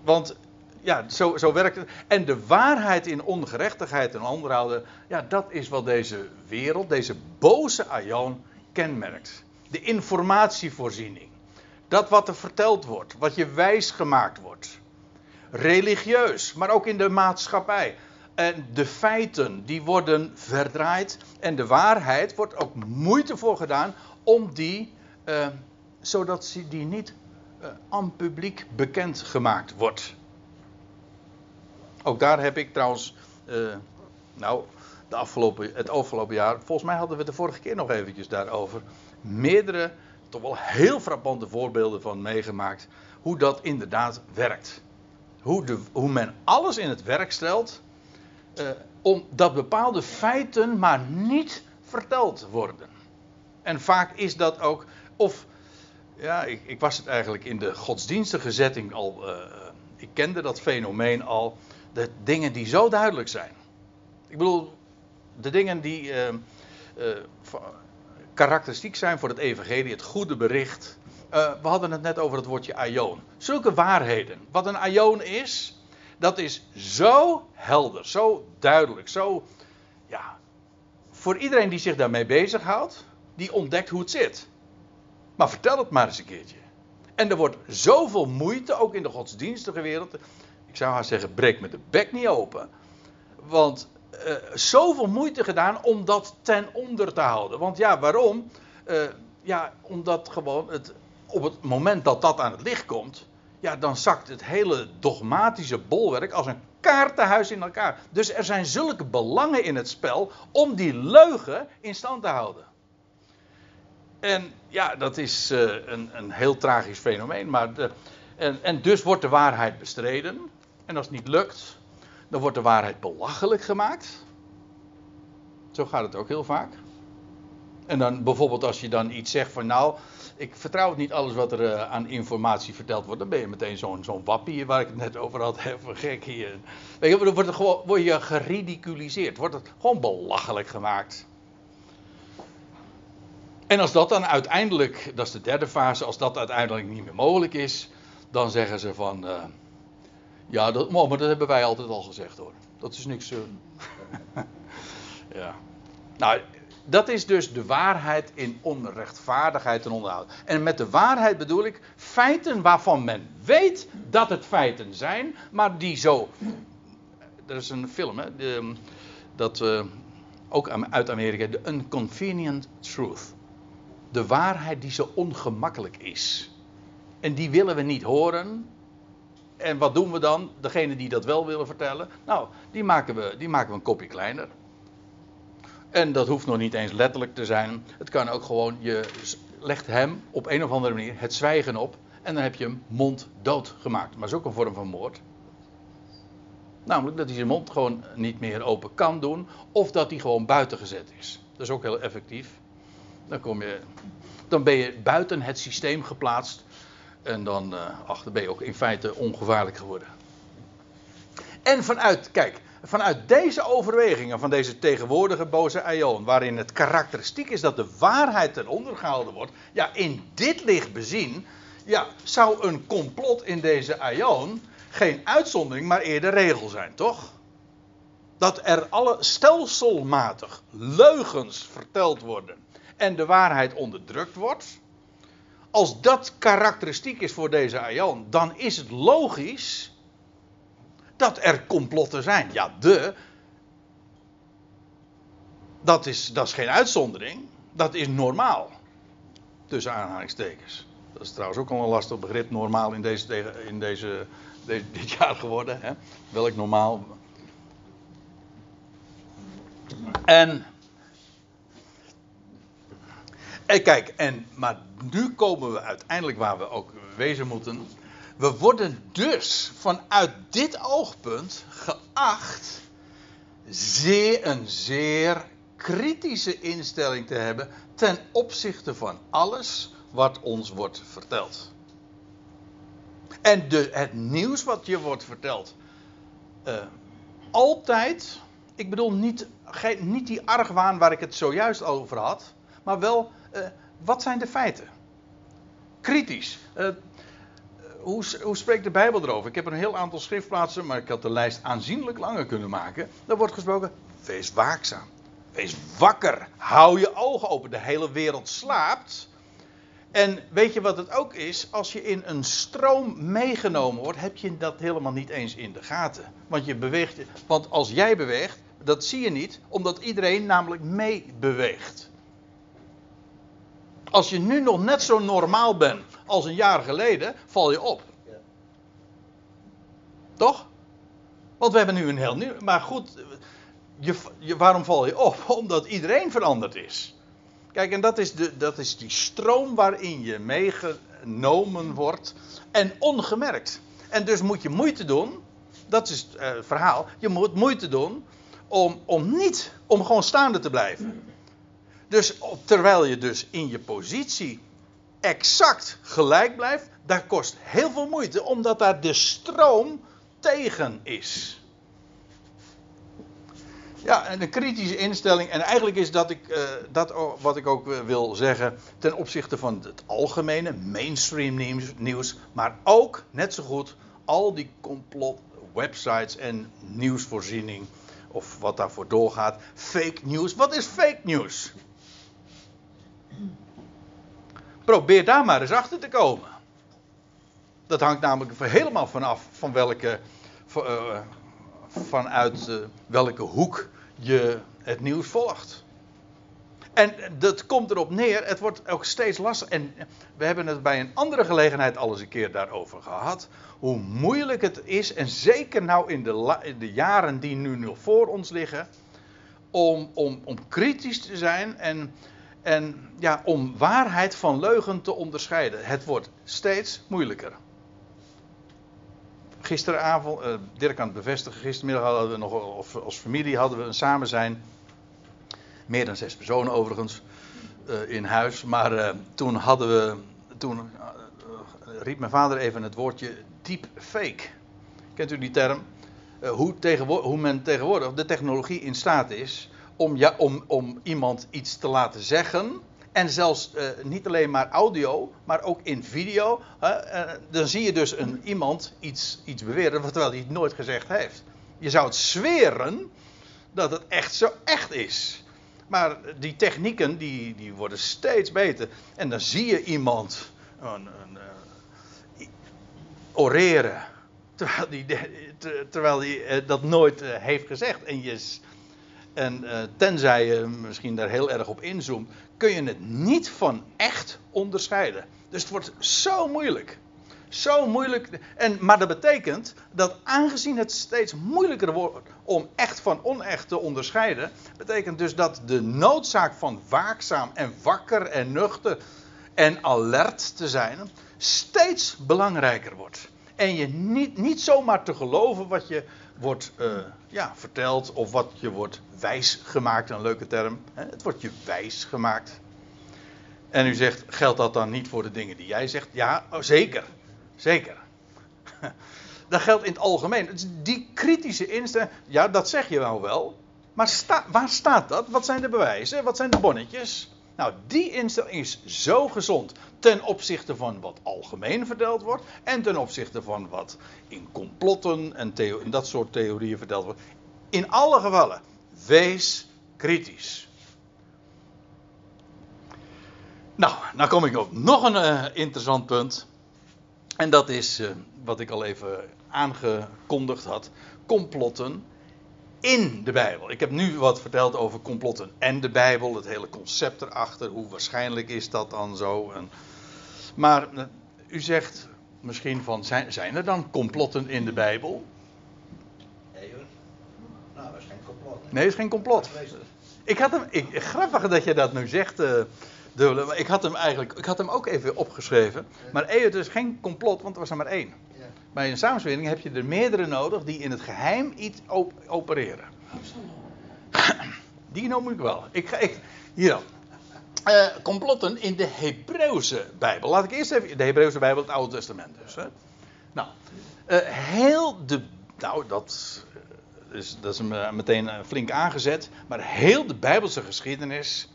Want ja, zo, zo werkt het. En de waarheid in ongerechtigheid en onderhouden, ja, dat is wat deze wereld, deze boze Aion kenmerkt. De informatievoorziening. Dat wat er verteld wordt, wat je wijs gemaakt wordt. Religieus, maar ook in de maatschappij. En de feiten, die worden verdraaid. En de waarheid wordt ook moeite voor gedaan om die, eh, zodat die niet eh, aan publiek bekend gemaakt wordt. Ook daar heb ik trouwens, eh, nou, de afgelopen, het afgelopen jaar, volgens mij hadden we het de vorige keer nog eventjes daarover, meerdere, toch wel heel frappante voorbeelden van meegemaakt, hoe dat inderdaad werkt. Hoe, de, hoe men alles in het werk stelt, eh, omdat bepaalde feiten maar niet verteld worden. En vaak is dat ook Of, ja, ik, ik was het eigenlijk in de godsdienstige zetting al. eh, ik kende dat fenomeen al. De dingen die zo duidelijk zijn. Ik bedoel, de dingen die eh, eh, karakteristiek zijn voor het evangelie, het goede bericht. Eh, we hadden het net over het woordje aion. Zulke waarheden. Wat een aion is, dat is zo helder, zo duidelijk, zo, ja, voor iedereen die zich daarmee bezighoudt, die ontdekt hoe het zit. Maar vertel het maar eens een keertje. En er wordt zoveel moeite, ook in de godsdienstige wereld. Ik zou haar zeggen, breek me de bek niet open. Want eh, zoveel moeite gedaan om dat ten onder te houden. Want ja, waarom? Eh, ja, omdat gewoon het, op het moment dat dat aan het licht komt, ja, dan zakt het hele dogmatische bolwerk als een kaartenhuis in elkaar. Dus er zijn zulke belangen in het spel om die leugen in stand te houden. En ja, dat is eh, een, een heel tragisch fenomeen. Maar de, en, en dus wordt de waarheid bestreden. En als het niet lukt, dan wordt de waarheid belachelijk gemaakt. Zo gaat het ook heel vaak. En dan bijvoorbeeld als je dan iets zegt van nou, ik vertrouw het niet alles wat er eh, aan informatie verteld wordt. Dan ben je meteen zo'n zo'n wappie waar ik het net over had. [LAUGHS] Even gek hier. Weet je, dan wordt, gewoon, word je geridiculiseerd. Wordt het gewoon belachelijk gemaakt. En als dat dan uiteindelijk, dat is de derde fase, als dat uiteindelijk niet meer mogelijk is, dan zeggen ze van, eh, ja, dat, maar dat hebben wij altijd al gezegd hoor. Dat is niks. eh. [LAUGHS] ja. Nou, dat is dus de waarheid in onrechtvaardigheid en onderhoud. En met de waarheid bedoel ik feiten waarvan men weet dat het feiten zijn, maar die zo. Er is een film, hè, de, dat eh, ook uit Amerika, de Unconvenient Truth. De waarheid die zo ongemakkelijk is. En die willen we niet horen. En wat doen we dan? Degene die dat wel willen vertellen, nou, die maken we, die maken we een kopje kleiner. En dat hoeft nog niet eens letterlijk te zijn. Het kan ook gewoon, je legt hem op een of andere manier het zwijgen op. En dan heb je hem monddood gemaakt. Maar dat is ook een vorm van moord. Namelijk dat hij zijn mond gewoon niet meer open kan doen. Of dat hij gewoon buiten gezet is. Dat is ook heel effectief. Dan, kom je, dan ben je buiten het systeem geplaatst. En dan, uh, ach, dan ben je ook in feite ongevaarlijk geworden. En vanuit, kijk, vanuit deze overwegingen van deze tegenwoordige boze Aion, waarin het karakteristiek is dat de waarheid ten onder gehouden wordt, ja, in dit licht bezien, ja, zou een complot in deze Aion geen uitzondering, maar eerder regel zijn, toch? Dat er alle stelselmatig leugens verteld worden en de waarheid onderdrukt wordt. Als dat karakteristiek is voor deze Aion, dan is het logisch dat er complotten zijn. Ja, de. Dat is, dat is geen uitzondering. Dat is normaal. Tussen aanhalingstekens. Dat is trouwens ook al een lastig begrip, normaal in deze, in deze, [LAUGHS] dit jaar geworden. Hè? Welk normaal? En. En kijk, en, maar nu komen we uiteindelijk waar we ook wezen moeten. We worden dus vanuit dit oogpunt geacht zeer een zeer kritische instelling te hebben ten opzichte van alles wat ons wordt verteld. En de, het nieuws wat je wordt verteld, uh, altijd, ik bedoel niet, niet die argwaan waar ik het zojuist over had, maar wel, uh, wat zijn de feiten? Kritisch. Uh, hoe, hoe, spreekt de Bijbel erover? Ik heb een heel aantal schriftplaatsen, maar ik had de lijst aanzienlijk langer kunnen maken. Daar wordt gesproken: wees waakzaam. Wees wakker. Hou je ogen open. De hele wereld slaapt. En weet je wat het ook is? Als je in een stroom meegenomen wordt, heb je dat helemaal niet eens in de gaten. Want je beweegt. Want als jij beweegt, dat zie je niet, omdat iedereen namelijk meebeweegt. Als je nu nog net zo normaal bent als een jaar geleden, val je op. Toch? Want we hebben nu een heel nieuw. Maar goed, je, je, waarom val je op? [LAUGHS] Omdat iedereen veranderd is. Kijk, en dat is, de, dat is die stroom waarin je meegenomen wordt en ongemerkt. En dus moet je moeite doen, dat is het uh, verhaal, je moet moeite doen om, om niet, om gewoon staande te blijven. Dus terwijl je dus in je positie exact gelijk blijft, dat kost heel veel moeite, omdat daar de stroom tegen is. Ja, en een kritische instelling. En eigenlijk is dat, ik, uh, dat wat ik ook wil zeggen ten opzichte van het algemene mainstream nieuws. Maar ook, net zo goed, al die complot websites en nieuwsvoorziening. Of wat daarvoor doorgaat. Fake news. Wat is fake news? Probeer daar maar eens achter te komen. Dat hangt namelijk helemaal vanaf van welke, uh, vanuit uh, welke hoek je het nieuws volgt. En dat komt erop neer, het wordt ook steeds lastig. En we hebben het bij een andere gelegenheid al eens een keer daarover gehad. Hoe moeilijk het is, en zeker nou in de, de jaren die nu nog voor ons liggen. Om, om, om kritisch te zijn en, en ja, om waarheid van leugen te onderscheiden. Het wordt steeds moeilijker. Gisteravond, uh, Dirk kan het bevestigen, gistermiddag hadden we nog, of als familie hadden we een samen zijn. Meer dan zes personen overigens uh, in huis. Maar uh, toen hadden we, toen riep mijn vader even het woordje deepfake. Kent u die term? hoe, hoe men tegenwoordig de technologie in staat is om, om, om iemand iets te laten zeggen en zelfs uh, niet alleen maar audio, maar ook in video. Uh, dan zie je dus een, iemand iets, iets beweren terwijl hij het nooit gezegd heeft. Je zou het zweren dat het echt zo echt is. Maar die technieken die, die worden steeds beter. En dan zie je iemand een, een, oreren. Terwijl hij terwijl die, dat nooit heeft gezegd. En je, en uh, tenzij je misschien daar heel erg op inzoomt, kun je het niet van echt onderscheiden. Dus het wordt zo moeilijk. Zo moeilijk. En, maar dat betekent dat aangezien het steeds moeilijker wordt om echt van onecht te onderscheiden, betekent dus dat de noodzaak van waakzaam en wakker en nuchter en alert te zijn steeds belangrijker wordt. En je niet, niet zomaar te geloven wat je wordt uh, ja, verteld of wat je wordt wijs gemaakt, een leuke term. Het wordt je wijs gemaakt. En u zegt, geldt dat dan niet voor de dingen die jij zegt? Ja, oh, zeker. Zeker. [LAUGHS] Dat geldt in het algemeen. Die kritische instelling, ja, dat zeg je wel wel. Maar sta, waar staat dat? Wat zijn de bewijzen? Wat zijn de bonnetjes? Nou, die instelling is zo gezond ten opzichte van wat algemeen verteld wordt en ten opzichte van wat in complotten en, dat soort theorieën verteld wordt. In alle gevallen, wees kritisch. Nou, nou kom ik op nog een uh, interessant punt. En dat is uh, wat ik al even aangekondigd had: complotten in de Bijbel. Ik heb nu wat verteld over complotten en de Bijbel, het hele concept erachter. Hoe waarschijnlijk is dat dan zo? En, maar uh, u zegt misschien van: zijn, zijn er dan complotten in de Bijbel? Nee hoor. Nou, dat is geen complot. Nee, dat is geen complot. Ik had hem, ik, grappig dat je dat nu zegt. Uh, dubbele. Ik had hem eigenlijk, ik had hem ook even opgeschreven. Maar het is geen complot, want er was er maar één. Bij een samenswering heb je er meerdere nodig die in het geheim iets op opereren. Die noem ik wel. Ik ga, ik, hier dan. Uh, complotten in de Hebreeuwse Bijbel. Laat ik eerst even. De Hebreeuwse Bijbel, het Oude Testament dus. Hè. Nou, uh, heel de. Nou, dat is, dat is meteen flink aangezet. Maar heel de Bijbelse geschiedenis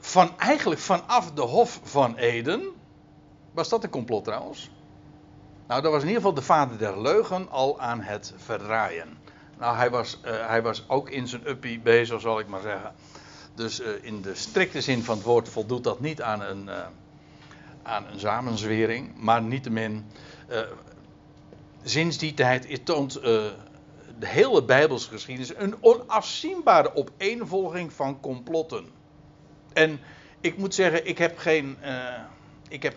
van eigenlijk vanaf de Hof van Eden. Was dat een complot trouwens? Nou, dat was in ieder geval de vader der leugen al aan het verdraaien. Nou, hij was, uh, hij was ook in zijn uppie bezig, zal ik maar zeggen. Dus uh, in de strikte zin van het woord voldoet dat niet aan een, aan een samenzwering. Maar niettemin, sinds die tijd toont de hele Bijbelse geschiedenis een onafzienbare opeenvolging van complotten. En ik moet zeggen, ik heb geen. Uh, ik heb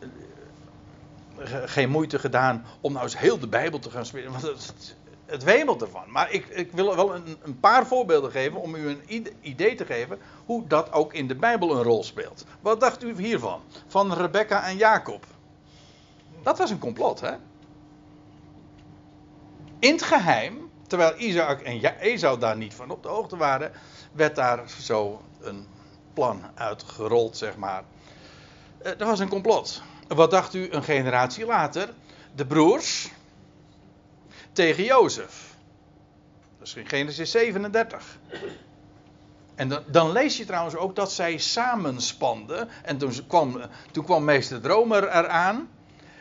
uh, geen moeite gedaan om nou eens heel de Bijbel te gaan spelen. Want het, het wemelt ervan. Maar ik, ik wil wel een, een, paar voorbeelden geven om u een idee te geven hoe dat ook in de Bijbel een rol speelt. Wat dacht u hiervan? Van Rebecca en Jacob. Dat was een complot, hè? In het geheim, terwijl Isaac en Esau daar niet van op de hoogte waren, werd daar zo een plan uitgerold, zeg maar. Eh, er was een complot. Wat dacht u een generatie later? De broers tegen Jozef. Dat is in Genesis 37. En dan, dan, lees je trouwens ook dat zij samenspanden. En toen kwam, toen kwam meester Dromer eraan.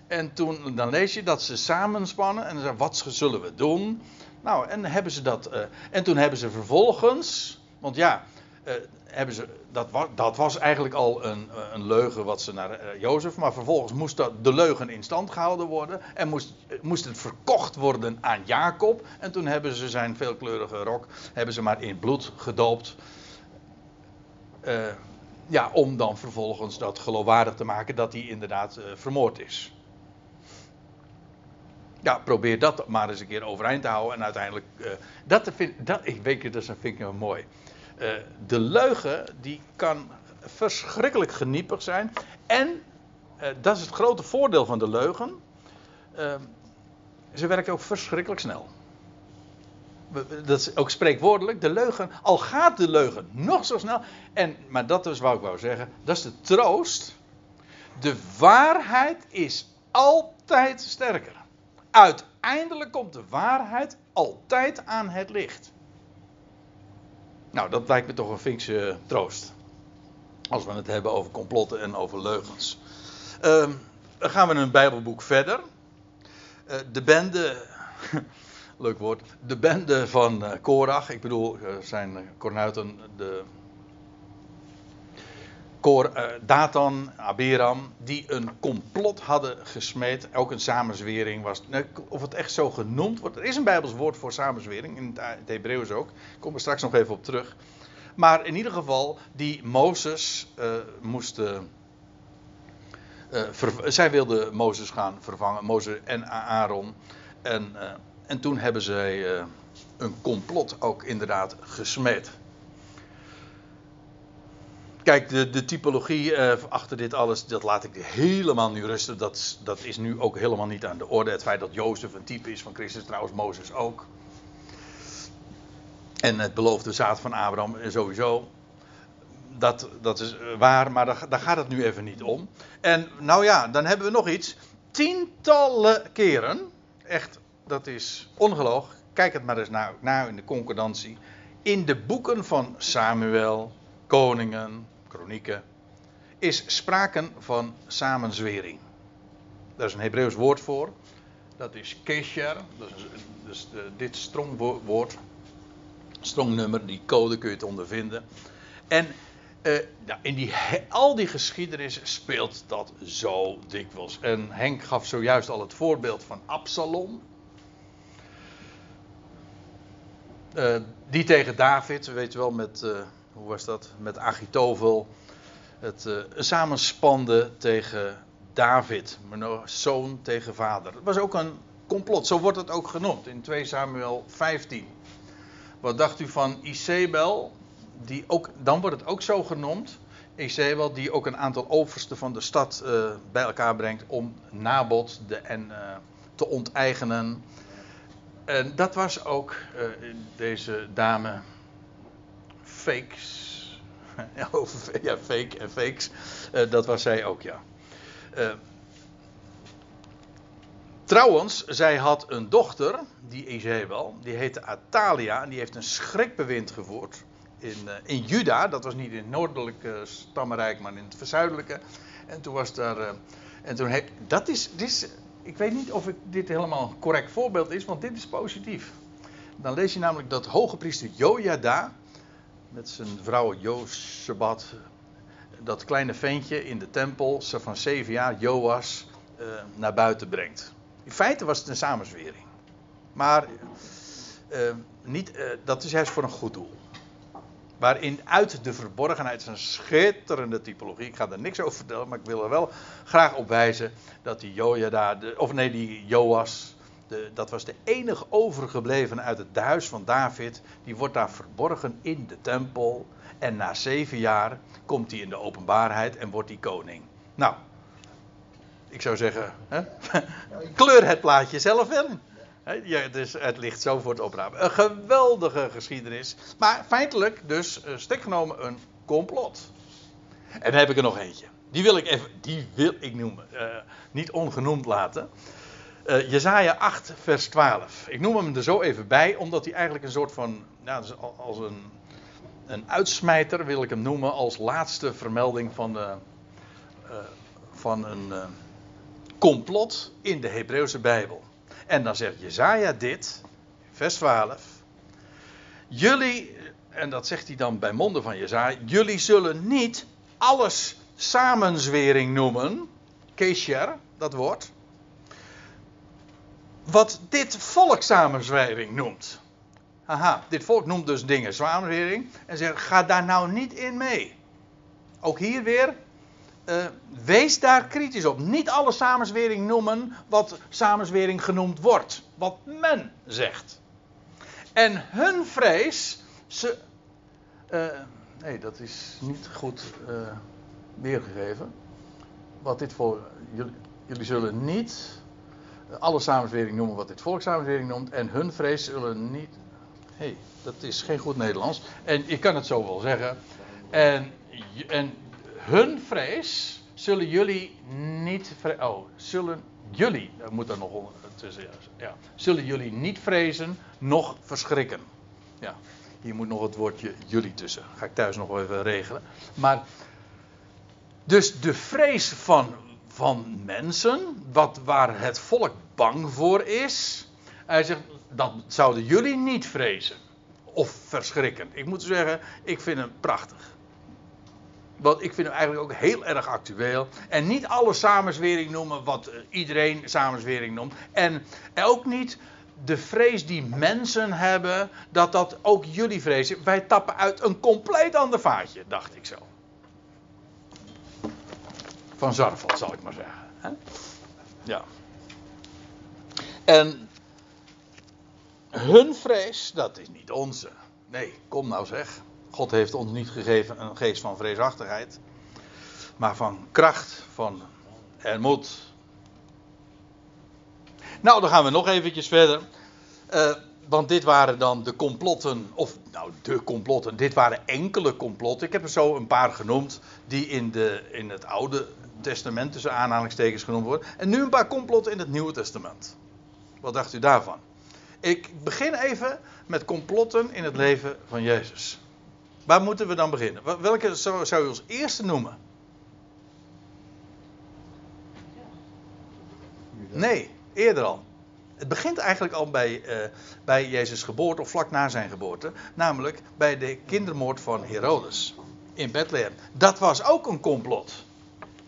En toen, dan lees je dat ze samenspannen. En dan wat zullen we doen? Nou, en, hebben ze dat, uh, en toen hebben ze vervolgens. Want ja, uh, hebben ze, dat, was, dat was eigenlijk al een, een leugen wat ze naar uh, Jozef. Maar vervolgens moest dat, de leugen in stand gehouden worden. En moest, moest het verkocht worden aan Jacob. En toen hebben ze zijn veelkleurige rok hebben ze maar in bloed gedoopt. Uh, ja, om dan vervolgens dat geloofwaardig te maken dat hij inderdaad vermoord is. Ja, probeer dat maar eens een keer overeind te houden. En uiteindelijk, dat, vind, dat, ik weet dat vind ik wel mooi. de leugen, die kan verschrikkelijk geniepig zijn. En, dat is het grote voordeel van de leugen. ze werkt ook verschrikkelijk snel dat is ook spreekwoordelijk, de leugen, al gaat de leugen nog zo snel, en, maar dat is wat ik wou zeggen, dat is de troost. De waarheid is altijd sterker. Uiteindelijk komt de waarheid altijd aan het licht. Nou, dat lijkt me toch een vinkse troost. Als we het hebben over complotten en over leugens. Uh, dan gaan we een Bijbelboek verder. Uh, de bende [LAUGHS] leuk woord. De bende van uh, Korach, ik bedoel, uh, zijn kornuiten, de. Kor, Datan, Abiram, die een complot hadden gesmeed. Ook een samenzwering was. Of het echt zo genoemd wordt. Er is een Bijbels woord voor samenzwering, in het, het Hebreeuws ook. Ik kom er straks nog even op terug. Maar in ieder geval, die Mozes moesten. zij wilden Mozes gaan vervangen, Mozes en Aaron. En en toen hebben zij uh, een complot ook inderdaad gesmeed. Kijk, de, de typologie uh, achter dit alles, dat laat ik helemaal nu rusten. Dat, dat is nu ook helemaal niet aan de orde. Het feit dat Jozef een type is van Christus, trouwens Mozes ook. En het beloofde zaad van Abraham sowieso. Dat, dat is waar, maar daar, daar gaat het nu even niet om. En nou ja, dan hebben we nog iets. Tientallen keren, echt dat is ongeloog. Kijk het maar eens naar, naar in de concordantie. In de boeken van Samuel, koningen, kronieken, is sprake van samenzwering. Daar is een Hebreeuws woord voor. Dat is kesher. Dat is, dus de, dit strongwoord. Strongnummer, die code kun je het ondervinden. En uh, nou, in die, al die geschiedenis speelt dat zo dikwijls. En Henk gaf zojuist al het voorbeeld van Absalom. Uh, die tegen David, weet je wel, met, hoe was dat? Met Achitovel. Het uh, samenspande tegen David, zoon tegen vader. Het was ook een complot, zo wordt het ook genoemd in 2 Samuel 15. Wat dacht u van Isabel? Die ook, dan wordt het ook zo genoemd. Isabel, die ook een aantal oversten van de stad bij elkaar brengt om Nabot de, en, te onteigenen. En dat was ook deze dame Fakes. [LAUGHS] ja, fake en fakes. Uh, dat was zij ook, ja. Uh, trouwens, zij had een dochter, die Izebel, die heette Atalia. En die heeft een schrikbewind gevoerd in, in Juda. Dat was niet in het noordelijke stammenrijk, maar in het verzuidelijke. En toen was daar. en toen heeft, dat is, dit is ik weet niet of ik dit helemaal een correct voorbeeld is, want dit is positief. Dan lees je namelijk dat hoge priester Jojada met zijn vrouw Josebat dat kleine ventje in de tempel, ze van zeven jaar, Joas, uh, naar buiten brengt. In feite was het een samenzwering. Maar uh, niet, uh, dat is juist voor een goed doel. Waarin uit de verborgenheid een schitterende typologie. Ik ga er niks over vertellen, maar ik wil er wel graag op wijzen dat die Jojada, de, of nee, die Joas, de, dat was de enige overgebleven uit het huis van David. Die wordt daar verborgen in de tempel. En na zeven jaar komt hij in de openbaarheid en wordt hij koning. Nou, ik zou zeggen, hè? [LAUGHS] kleur het plaatje zelf in. Ja, dus het ligt zo voor het oprapen. Een geweldige geschiedenis. Maar feitelijk dus uh, stek genomen een complot. En dan heb ik er nog eentje. Die wil ik even, die wil ik noemen, eh, niet ongenoemd laten. Uh, Jezaja 8, vers 12. Ik noem hem er zo even bij, omdat hij eigenlijk een soort van, dus als een, een uitsmijter wil ik hem noemen, als laatste vermelding van, de, uh, van een complot in de Hebreeuwse Bijbel. En dan zegt Jezaja dit, vers 12. Jullie, en dat zegt hij dan bij monden van Jezaja, jullie zullen niet alles samenzwering noemen, kesher, dat woord, wat dit volk samenzwering noemt. Haha, dit volk noemt dus dingen samenzwering en zegt, ga daar nou niet in mee. Ook hier weer, uh, wees daar kritisch op. Niet alle samenzwering noemen wat samenzwering genoemd wordt. Wat men zegt. En hun vrees. Ze, uh, nee, dat is niet goed uh, weergegeven. Wat dit voor. Jullie, jullie zullen niet alle samenzwering noemen wat dit volk samenzwering noemt. En hun vrees zullen niet. Hé, hey, dat is geen goed Nederlands. En ik kan het zo wel zeggen. En, en hun vrees zullen jullie niet. Oh, zullen jullie. Dat moet er nog tussen. Ja, zullen jullie niet vrezen, nog verschrikken. Ja, hier moet nog het woordje jullie tussen. Ga ik thuis nog even regelen. Maar. Dus de vrees van, van mensen, wat, waar het volk bang voor is. Hij zegt, dat zouden jullie niet vrezen. Of verschrikken. Ik moet zeggen, ik vind hem prachtig. Want ik vind hem eigenlijk ook heel erg actueel. En niet alle samenzwering noemen wat iedereen samenzwering noemt. En ook niet de vrees die mensen hebben, dat dat ook jullie vrezen. Wij tappen uit een compleet ander vaatje, dacht ik zo. Van Zarfel, zal ik maar zeggen. Ja. En hun vrees, dat is niet onze. Nee, kom nou zeg. God heeft ons niet gegeven een geest van vreesachtigheid, maar van kracht, van en moed. Nou, dan gaan we nog eventjes verder. Uh, want dit waren dan de complotten, of nou de complotten, dit waren enkele complotten. Ik heb er zo een paar genoemd die in, de, in het Oude Testament tussen aanhalingstekens genoemd worden. En nu een paar complotten in het Nieuwe Testament. Wat dacht u daarvan? Ik begin even met complotten in het leven van Jezus. Waar moeten we dan beginnen? Welke zou, u als eerste noemen? Nee, eerder al. Het begint eigenlijk al bij, uh, bij Jezus' geboorte of vlak na zijn geboorte. Namelijk bij de kindermoord van Herodes in Bethlehem. Dat was ook een complot.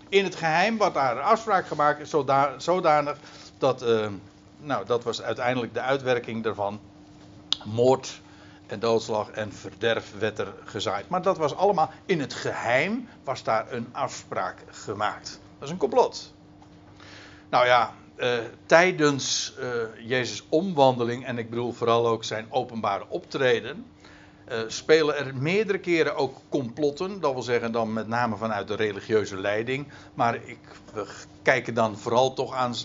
In het geheim wordt daar een afspraak gemaakt, zodanig dat, uh, nou, dat was uiteindelijk de uitwerking daarvan. Moord en doodslag en verderf werd er gezaaid. Maar dat was allemaal in het geheim, was daar een afspraak gemaakt. Dat is een complot. Nou ja, uh, tijdens uh, Jezus' omwandeling, en ik bedoel vooral ook zijn openbare optreden, uh, spelen er meerdere keren ook complotten. Dat wil zeggen dan met name vanuit de religieuze leiding. Maar ik, we kijken dan vooral toch aan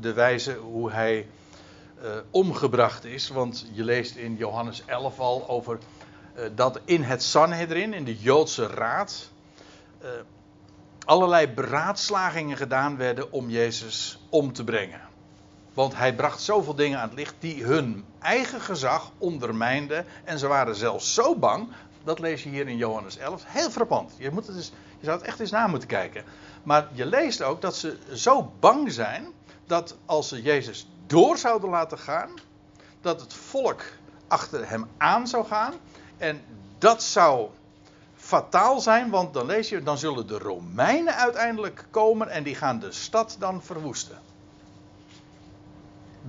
de wijze hoe hij uh, omgebracht is. Want je leest in Johannes 11 al over uh, dat in het Sanhedrin, in de Joodse raad, allerlei beraadslagingen gedaan werden om Jezus om te brengen. Want hij bracht zoveel dingen aan het licht die hun eigen gezag ondermijnden. En ze waren zelfs zo bang. Dat lees je hier in Johannes 11. Heel frappant. Je, moet je zou het echt eens na moeten kijken. Maar je leest ook dat ze zo bang zijn. dat als ze Jezus door zouden laten gaan, dat het volk achter hem aan zou gaan. En dat zou fataal zijn, want dan lees je, dan zullen de Romeinen uiteindelijk komen en die gaan de stad dan verwoesten.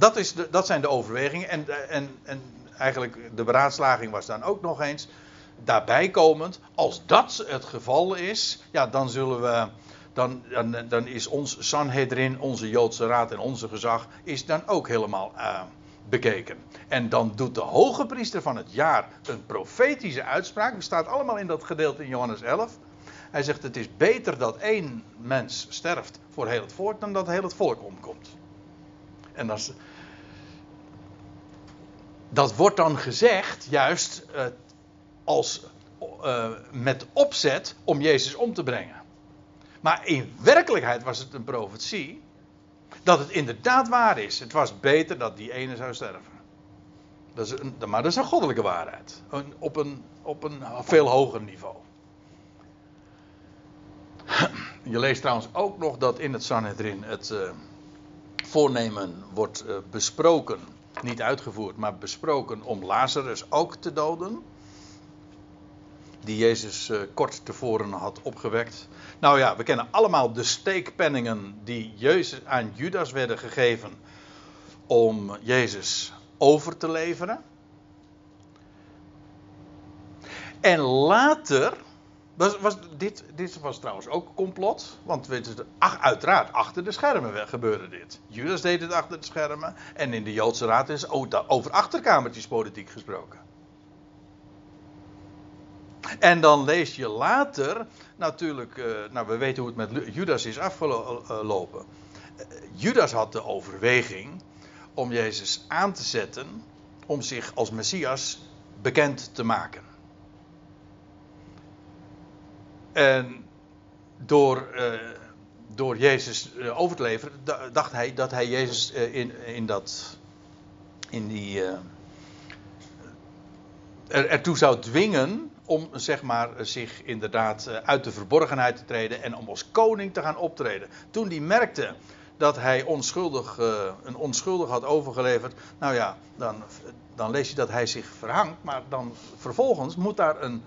Dat, is de, dat zijn de overwegingen. En, en, en eigenlijk de beraadslaging was dan ook nog eens daarbij komend. Als dat het geval is, ja, dan zullen we dan, dan, dan is ons Sanhedrin, onze Joodse raad en onze gezag, is dan ook helemaal uh, bekeken. En dan doet de hoge priester van het jaar een profetische uitspraak. Dat staat allemaal in dat gedeelte in Johannes 11. Hij zegt: Het is beter dat één mens sterft voor heel het volk dan dat heel het volk omkomt. En dat, dat wordt dan gezegd juist uh, als, uh, met opzet om Jezus om te brengen. Maar in werkelijkheid was het een profetie dat het inderdaad waar is. Het was beter dat die ene zou sterven. Dat is een, maar dat is een goddelijke waarheid. Op een, op een veel hoger niveau. Je leest trouwens ook nog dat in het Sanhedrin het uh, voornemen wordt besproken. Niet uitgevoerd, maar besproken om Lazarus ook te doden. Die Jezus uh, kort tevoren had opgewekt. Nou ja, we kennen allemaal de steekpenningen die Jezus, aan Judas werden gegeven om Jezus over te leveren. En later, was, was, dit, dit was trouwens ook complot, want uiteraard achter de schermen gebeurde dit. Judas deed het achter de schermen en in de Joodse Raad is over achterkamertjes politiek gesproken. En dan lees je later, natuurlijk, uh, nou we weten hoe het met Judas is afgelopen. Uh, Judas had de overweging om Jezus aan te zetten om zich als Messias bekend te maken. En door, uh, door Jezus over te leveren, dacht hij dat hij Jezus in, in, dat, in die. Er, ertoe zou dwingen om zeg maar, zich inderdaad uit de verborgenheid te treden en om als koning te gaan optreden. Toen hij merkte dat hij onschuldig, een onschuldig had overgeleverd. Nou ja, dan, dan lees je dat hij zich verhangt. Maar dan vervolgens moet daar een.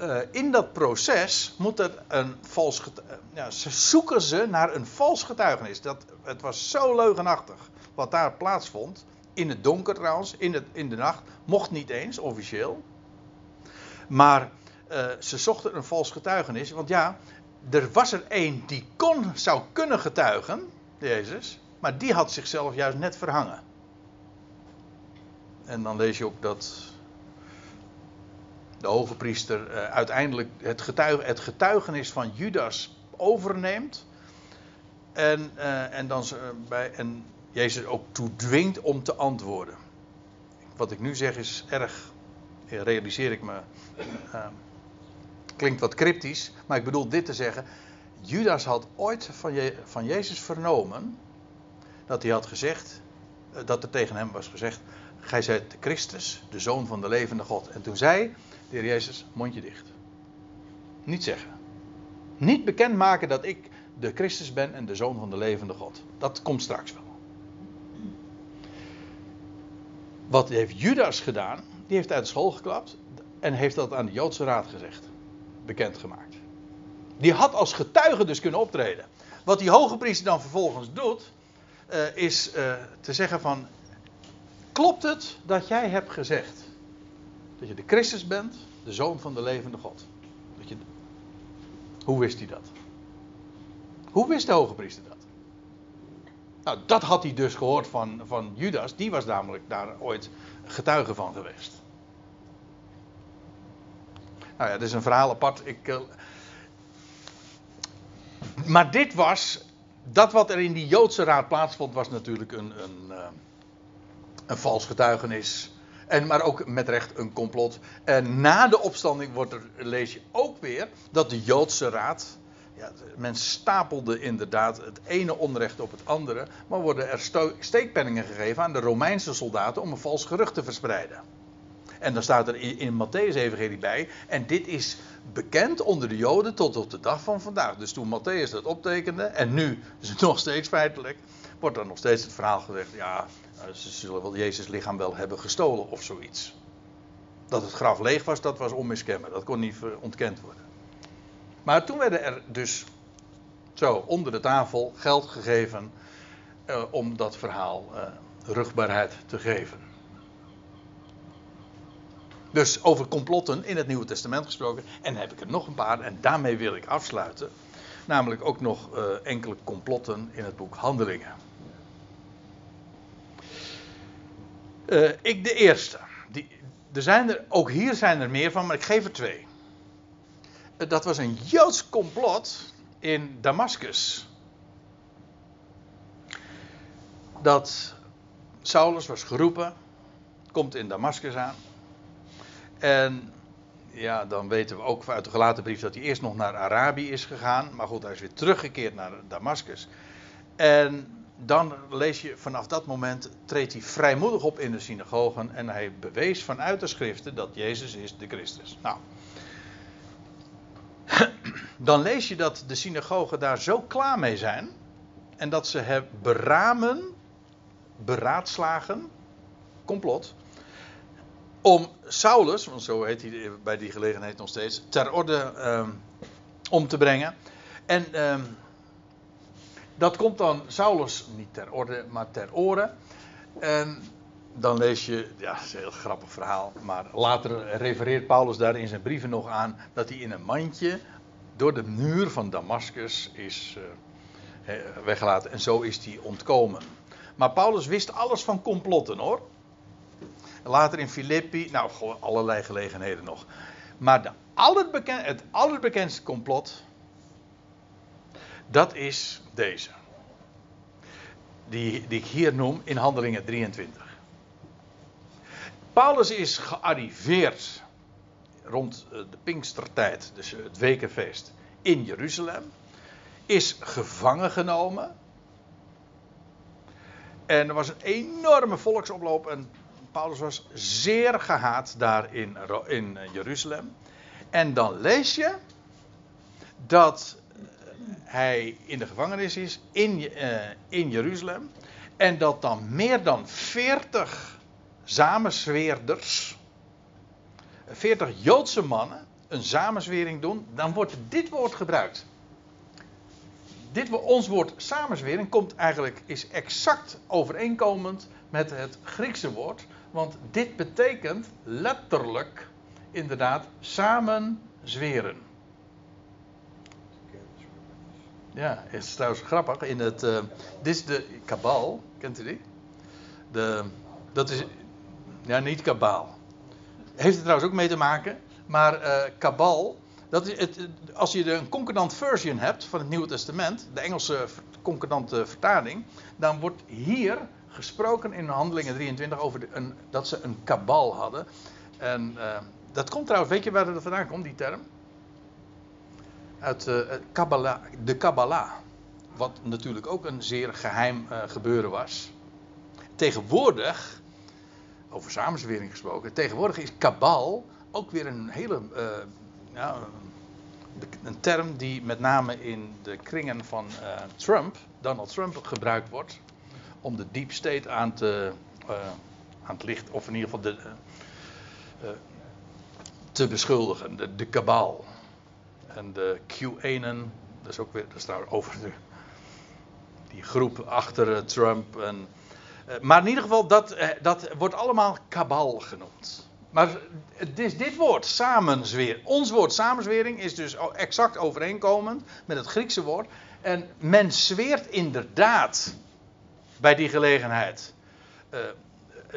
Uh, in dat proces moet er een vals getuigenis. Ja, ze zoeken ze naar een vals getuigenis. Dat, het was zo leugenachtig wat daar plaatsvond. In het donker trouwens, in, het, in de nacht. Mocht niet eens, officieel. Maar uh, ze zochten een vals getuigenis. Want ja, er was er één die kon, zou kunnen getuigen. Jezus. Maar die had zichzelf juist net verhangen. En dan lees je ook dat de hoge priester uh, uiteindelijk het, getuig, het, getuigenis van Judas overneemt. En, uh, en, dan, bij, en Jezus ook toedwingt om te antwoorden. Wat ik nu zeg is erg, realiseer ik me, klinkt wat cryptisch. Maar ik bedoel dit te zeggen. Judas had ooit van, Je van Jezus vernomen dat hij had gezegd, eh, dat er tegen hem was gezegd, gij zijt de Christus, de Zoon van de levende God. En toen zei de heer Jezus, mondje dicht. Niet zeggen. Niet bekendmaken dat ik de Christus ben en de Zoon van de levende God. Dat komt straks wel. Wat heeft Judas gedaan? Die heeft uit de school geklapt en heeft dat aan de Joodse Raad gezegd. Bekendgemaakt. Die had als getuige dus kunnen optreden. Wat die hoge priester dan vervolgens doet, uh, is uh, te zeggen van, klopt het dat jij hebt gezegd dat je de Christus bent, de zoon van de levende God? Dat je, hoe wist hij dat? Hoe wist de hoge priester dat? Nou, dat had hij dus gehoord van, van Judas, die was namelijk daar ooit getuige van geweest. Nou ja, dat is een verhaal apart. Ik, uh, maar dit was, dat wat er in die Joodse raad plaatsvond, was natuurlijk een, een, uh, een vals getuigenis. En, maar ook met recht een complot. En na de opstanding wordt er, lees je ook weer dat de Joodse raad. Ja, men stapelde inderdaad het ene onrecht op het andere. Maar worden er steekpenningen gegeven aan de Romeinse soldaten om een vals gerucht te verspreiden. En dan staat er in, Matthäus Evangelie bij. En dit is bekend onder de Joden tot op de dag van vandaag. Dus toen Matthäus dat optekende, en nu is [LAUGHS] het nog steeds feitelijk, wordt er nog steeds het verhaal gezegd: ja, nou, ze zullen wel Jezus lichaam wel hebben gestolen of zoiets. Dat het graf leeg was, dat was onmiskenbaar. Dat kon niet ontkend worden. Maar toen werden er dus zo onder de tafel geld gegeven uh, om dat verhaal uh, rugbaarheid te geven. Dus over complotten in het Nieuwe Testament gesproken. En heb ik er nog een paar en daarmee wil ik afsluiten. Namelijk ook nog uh, enkele complotten in het boek Handelingen. Uh, ik de eerste. Die, er zijn er, ook hier zijn er meer van, maar ik geef er twee. Uh, dat was een Joods complot in Damascus. Dat Saulus was geroepen, komt in Damascus aan. En ja, dan weten we ook uit de gelaten brief dat hij eerst nog naar Arabië is gegaan. Maar goed, hij is weer teruggekeerd naar Damascus. En dan lees je vanaf dat moment treedt hij vrijmoedig op in de synagogen. En hij bewees vanuit de schriften dat Jezus is de Christus. Nou. [CLEARS THROAT] Dan lees je dat de synagogen daar zo klaar mee zijn. En dat ze hebben beramen, beraadslagen, complot om Saulus, want zo heet hij bij die gelegenheid nog steeds, ter orde um, om te brengen. En um, dat komt dan Saulus niet ter orde, maar ter oren. En dan lees je, ja, dat is een heel grappig verhaal, maar later refereert Paulus daar in zijn brieven nog aan dat hij in een mandje door de muur van Damascus is uh, weggelaten en zo is hij ontkomen. Maar Paulus wist alles van complotten hoor. Later in Filippi, nou, allerlei gelegenheden nog. Maar het allerbekendste complot, dat is deze. Die, die ik hier noem in Handelingen 23. Paulus is gearriveerd rond eh, de Pinkstertijd, dus het wekenfeest, in Jeruzalem. Is gevangen genomen. En er was een enorme volksoploop. En Paulus was zeer gehaat daar in, in Jeruzalem. En dan lees je dat hij in de gevangenis is in, uh, in Jeruzalem. En dat dan meer dan 40 samenzweerders, 40 Joodse mannen, een samenzwering doen. Dan wordt dit woord gebruikt. Dit, ons woord samenzwering komt eigenlijk, is exact overeenkomend met het Griekse woord want dit betekent letterlijk, inderdaad, samen zweren. Ja, het is trouwens grappig. In het, uh, dit is de kabal, kent u die? De, dat is, ja, niet kabaal. Heeft er trouwens ook mee te maken. Maar uh, kabal, dat is het, als je een concordant version hebt van het Nieuwe Testament, de Engelse concordante vertaling, dan wordt hier gesproken in Handelingen 23 over een, dat ze een kabal hadden. En uh, dat komt trouwens, weet je waar dat vandaan komt, die term? Uit uh, Kabbalah, de Kabbalah. Wat natuurlijk ook een zeer geheim uh, gebeuren was. Tegenwoordig, over samenzwering gesproken, tegenwoordig is kabal ook weer een hele. ja, een term die met name in de kringen van Trump, Donald Trump, gebruikt wordt om de deep state aan te, aan het licht, of in ieder geval de, te beschuldigen. De, de. En de QAnon, dat is ook weer, dat is daar over de, die groep achter Trump. En, maar in ieder geval, dat, dat wordt allemaal kabal genoemd. Maar het is dit woord, samenzweer. Ons woord samenzwering is dus exact overeenkomend met het Griekse woord. En men zweert inderdaad bij die gelegenheid.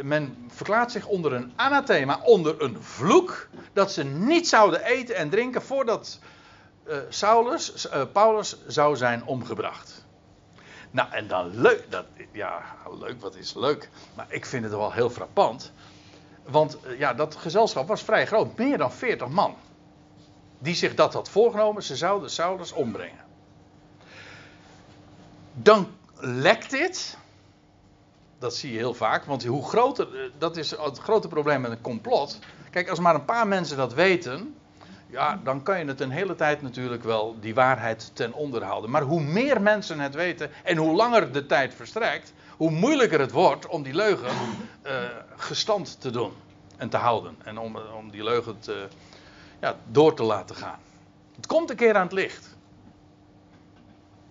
Men verklaart zich onder een anathema, onder een vloek, dat ze niet zouden eten en drinken voordat uh, Saulus, uh, Paulus zou zijn omgebracht. Nou, en dan leuk, dat, ja, leuk, wat is leuk. Maar ik vind het wel heel frappant. Want ja, dat gezelschap was vrij groot, meer dan 40 man. Die zich dat had voorgenomen, ze zouden Saulus ombrengen. Dan lekt dit dat zie je heel vaak. Want hoe groter, eh, dat is het grote probleem met een complot. Kijk, als maar een paar mensen dat weten, ja, dan kan je het een hele tijd natuurlijk wel die waarheid ten onder houden. Maar hoe meer mensen het weten en hoe langer de tijd verstrijkt, hoe moeilijker het wordt om die leugen uh, gestand te doen en te houden. En om, om die leugen te, ja, door te laten gaan. Het komt een keer aan het licht.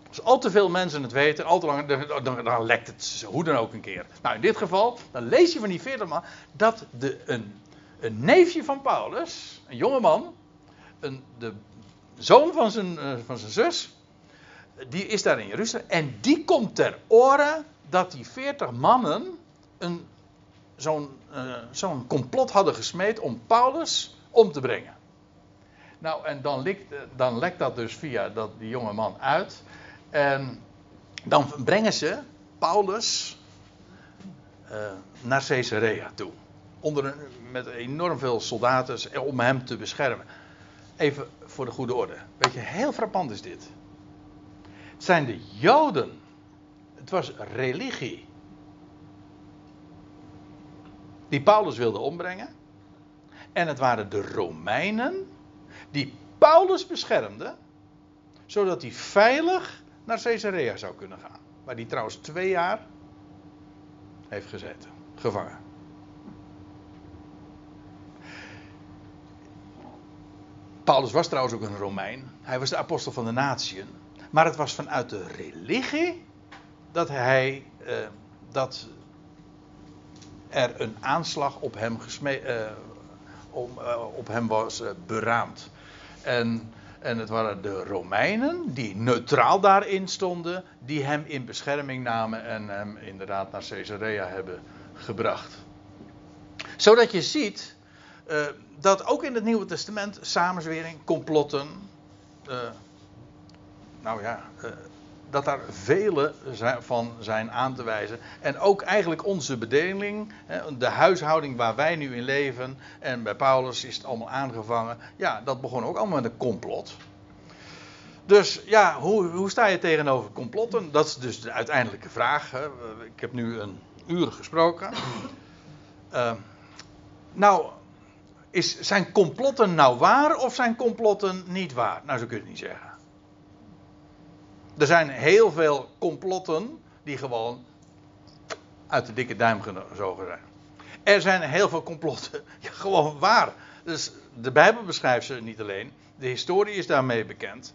Als al te veel mensen het weten, al te lang, dan, dan, lekt het hoe dan ook een keer. Nou, in dit geval, dan lees je van die 40 man dat de, een, een neefje van Paulus, een jonge man, de zoon van zijn, uh, van zijn zus, die is daar in Jeruzalem. En die komt ter oren dat die 40 mannen een, zo'n, zo'n complot hadden gesmeed om Paulus om te brengen. Nou, en dan lekt, dan lekt dat dus via dat, die jonge man uit. En dan brengen ze Paulus naar Caesarea toe. onder met enorm veel soldaten om hem te beschermen. Even voor de goede orde. Weet je, heel frappant is dit. Het zijn de Joden. Het was religie. Die Paulus wilde ombrengen. En het waren de Romeinen die Paulus beschermden, zodat hij veilig naar Caesarea zou kunnen gaan. Waar hij trouwens twee jaar heeft gezeten, gevangen. Paulus was trouwens ook een Romein. Hij was de apostel van de natieën. Maar het was vanuit de religie dat hij eh, dat er een aanslag op hem, uh, om, uh, op hem was beraamd. En, en het waren de Romeinen die neutraal daarin stonden, die hem in bescherming namen en hem inderdaad naar Caesarea hebben gebracht. Zodat je ziet uh, dat ook in het Nieuwe Testament samenzwering, complotten, nou ja, dat daar vele van zijn aan te wijzen. En ook eigenlijk onze bedeling, de huishouding waar wij nu in leven. En bij Paulus is het allemaal aangevangen. Ja, dat begon ook allemaal met een complot. Dus ja, hoe, hoe sta je tegenover complotten? Dat is dus de uiteindelijke vraag. Hè. Ik heb nu een uur gesproken. Nou, is, zijn complotten nou waar of zijn complotten niet waar? Nou, zo kun je het niet zeggen. Er zijn heel veel complotten die gewoon uit de dikke duim gezogen zijn. Er zijn heel veel complotten [LAUGHS] gewoon waar. Dus de Bijbel beschrijft ze niet alleen. De historie is daarmee bekend.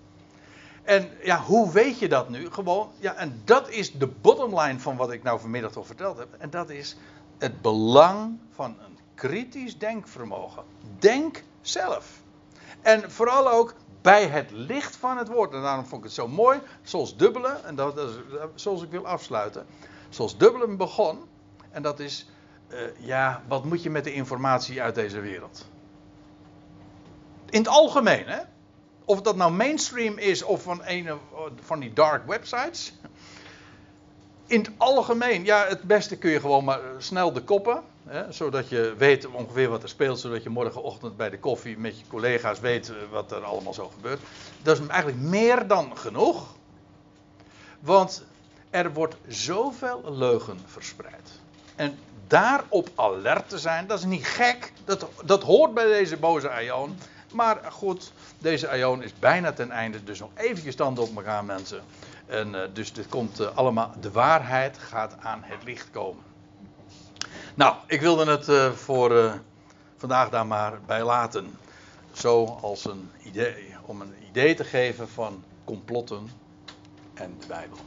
En ja, hoe weet je dat nu? Gewoon, ja, en dat is de bottomline van wat ik nou vanmiddag al verteld heb. En dat is het belang van een kritisch denkvermogen. Denk zelf. En vooral ook bij het licht van het woord. En daarom vond ik het zo mooi, zoals dubbelen, en dat, is zoals ik wil afsluiten. Zoals dubbelen begon, en dat is, uh, ja, wat moet je met de informatie uit deze wereld? In het algemeen, hè? Of dat nou mainstream is of van een van die dark websites. In het algemeen, ja, het beste kun je gewoon maar snel de koppen. Hè, zodat je weet ongeveer wat er speelt, zodat je morgenochtend bij de koffie met je collega's weet eh, wat er allemaal zo gebeurt. Dat is eigenlijk meer dan genoeg. Want er wordt zoveel leugen verspreid. En daarop alert te zijn, dat is niet gek. Dat, dat hoort bij deze boze Aion. Maar goed, deze Aion is bijna ten einde. Dus nog eventjes standen op elkaar mensen. En uh, dus dit komt uh, allemaal, de waarheid gaat aan het licht komen. Nou, ik wilde het uh, voor vandaag daar maar bij laten. Zo als een idee, om een idee te geven van complotten en de Bijbel.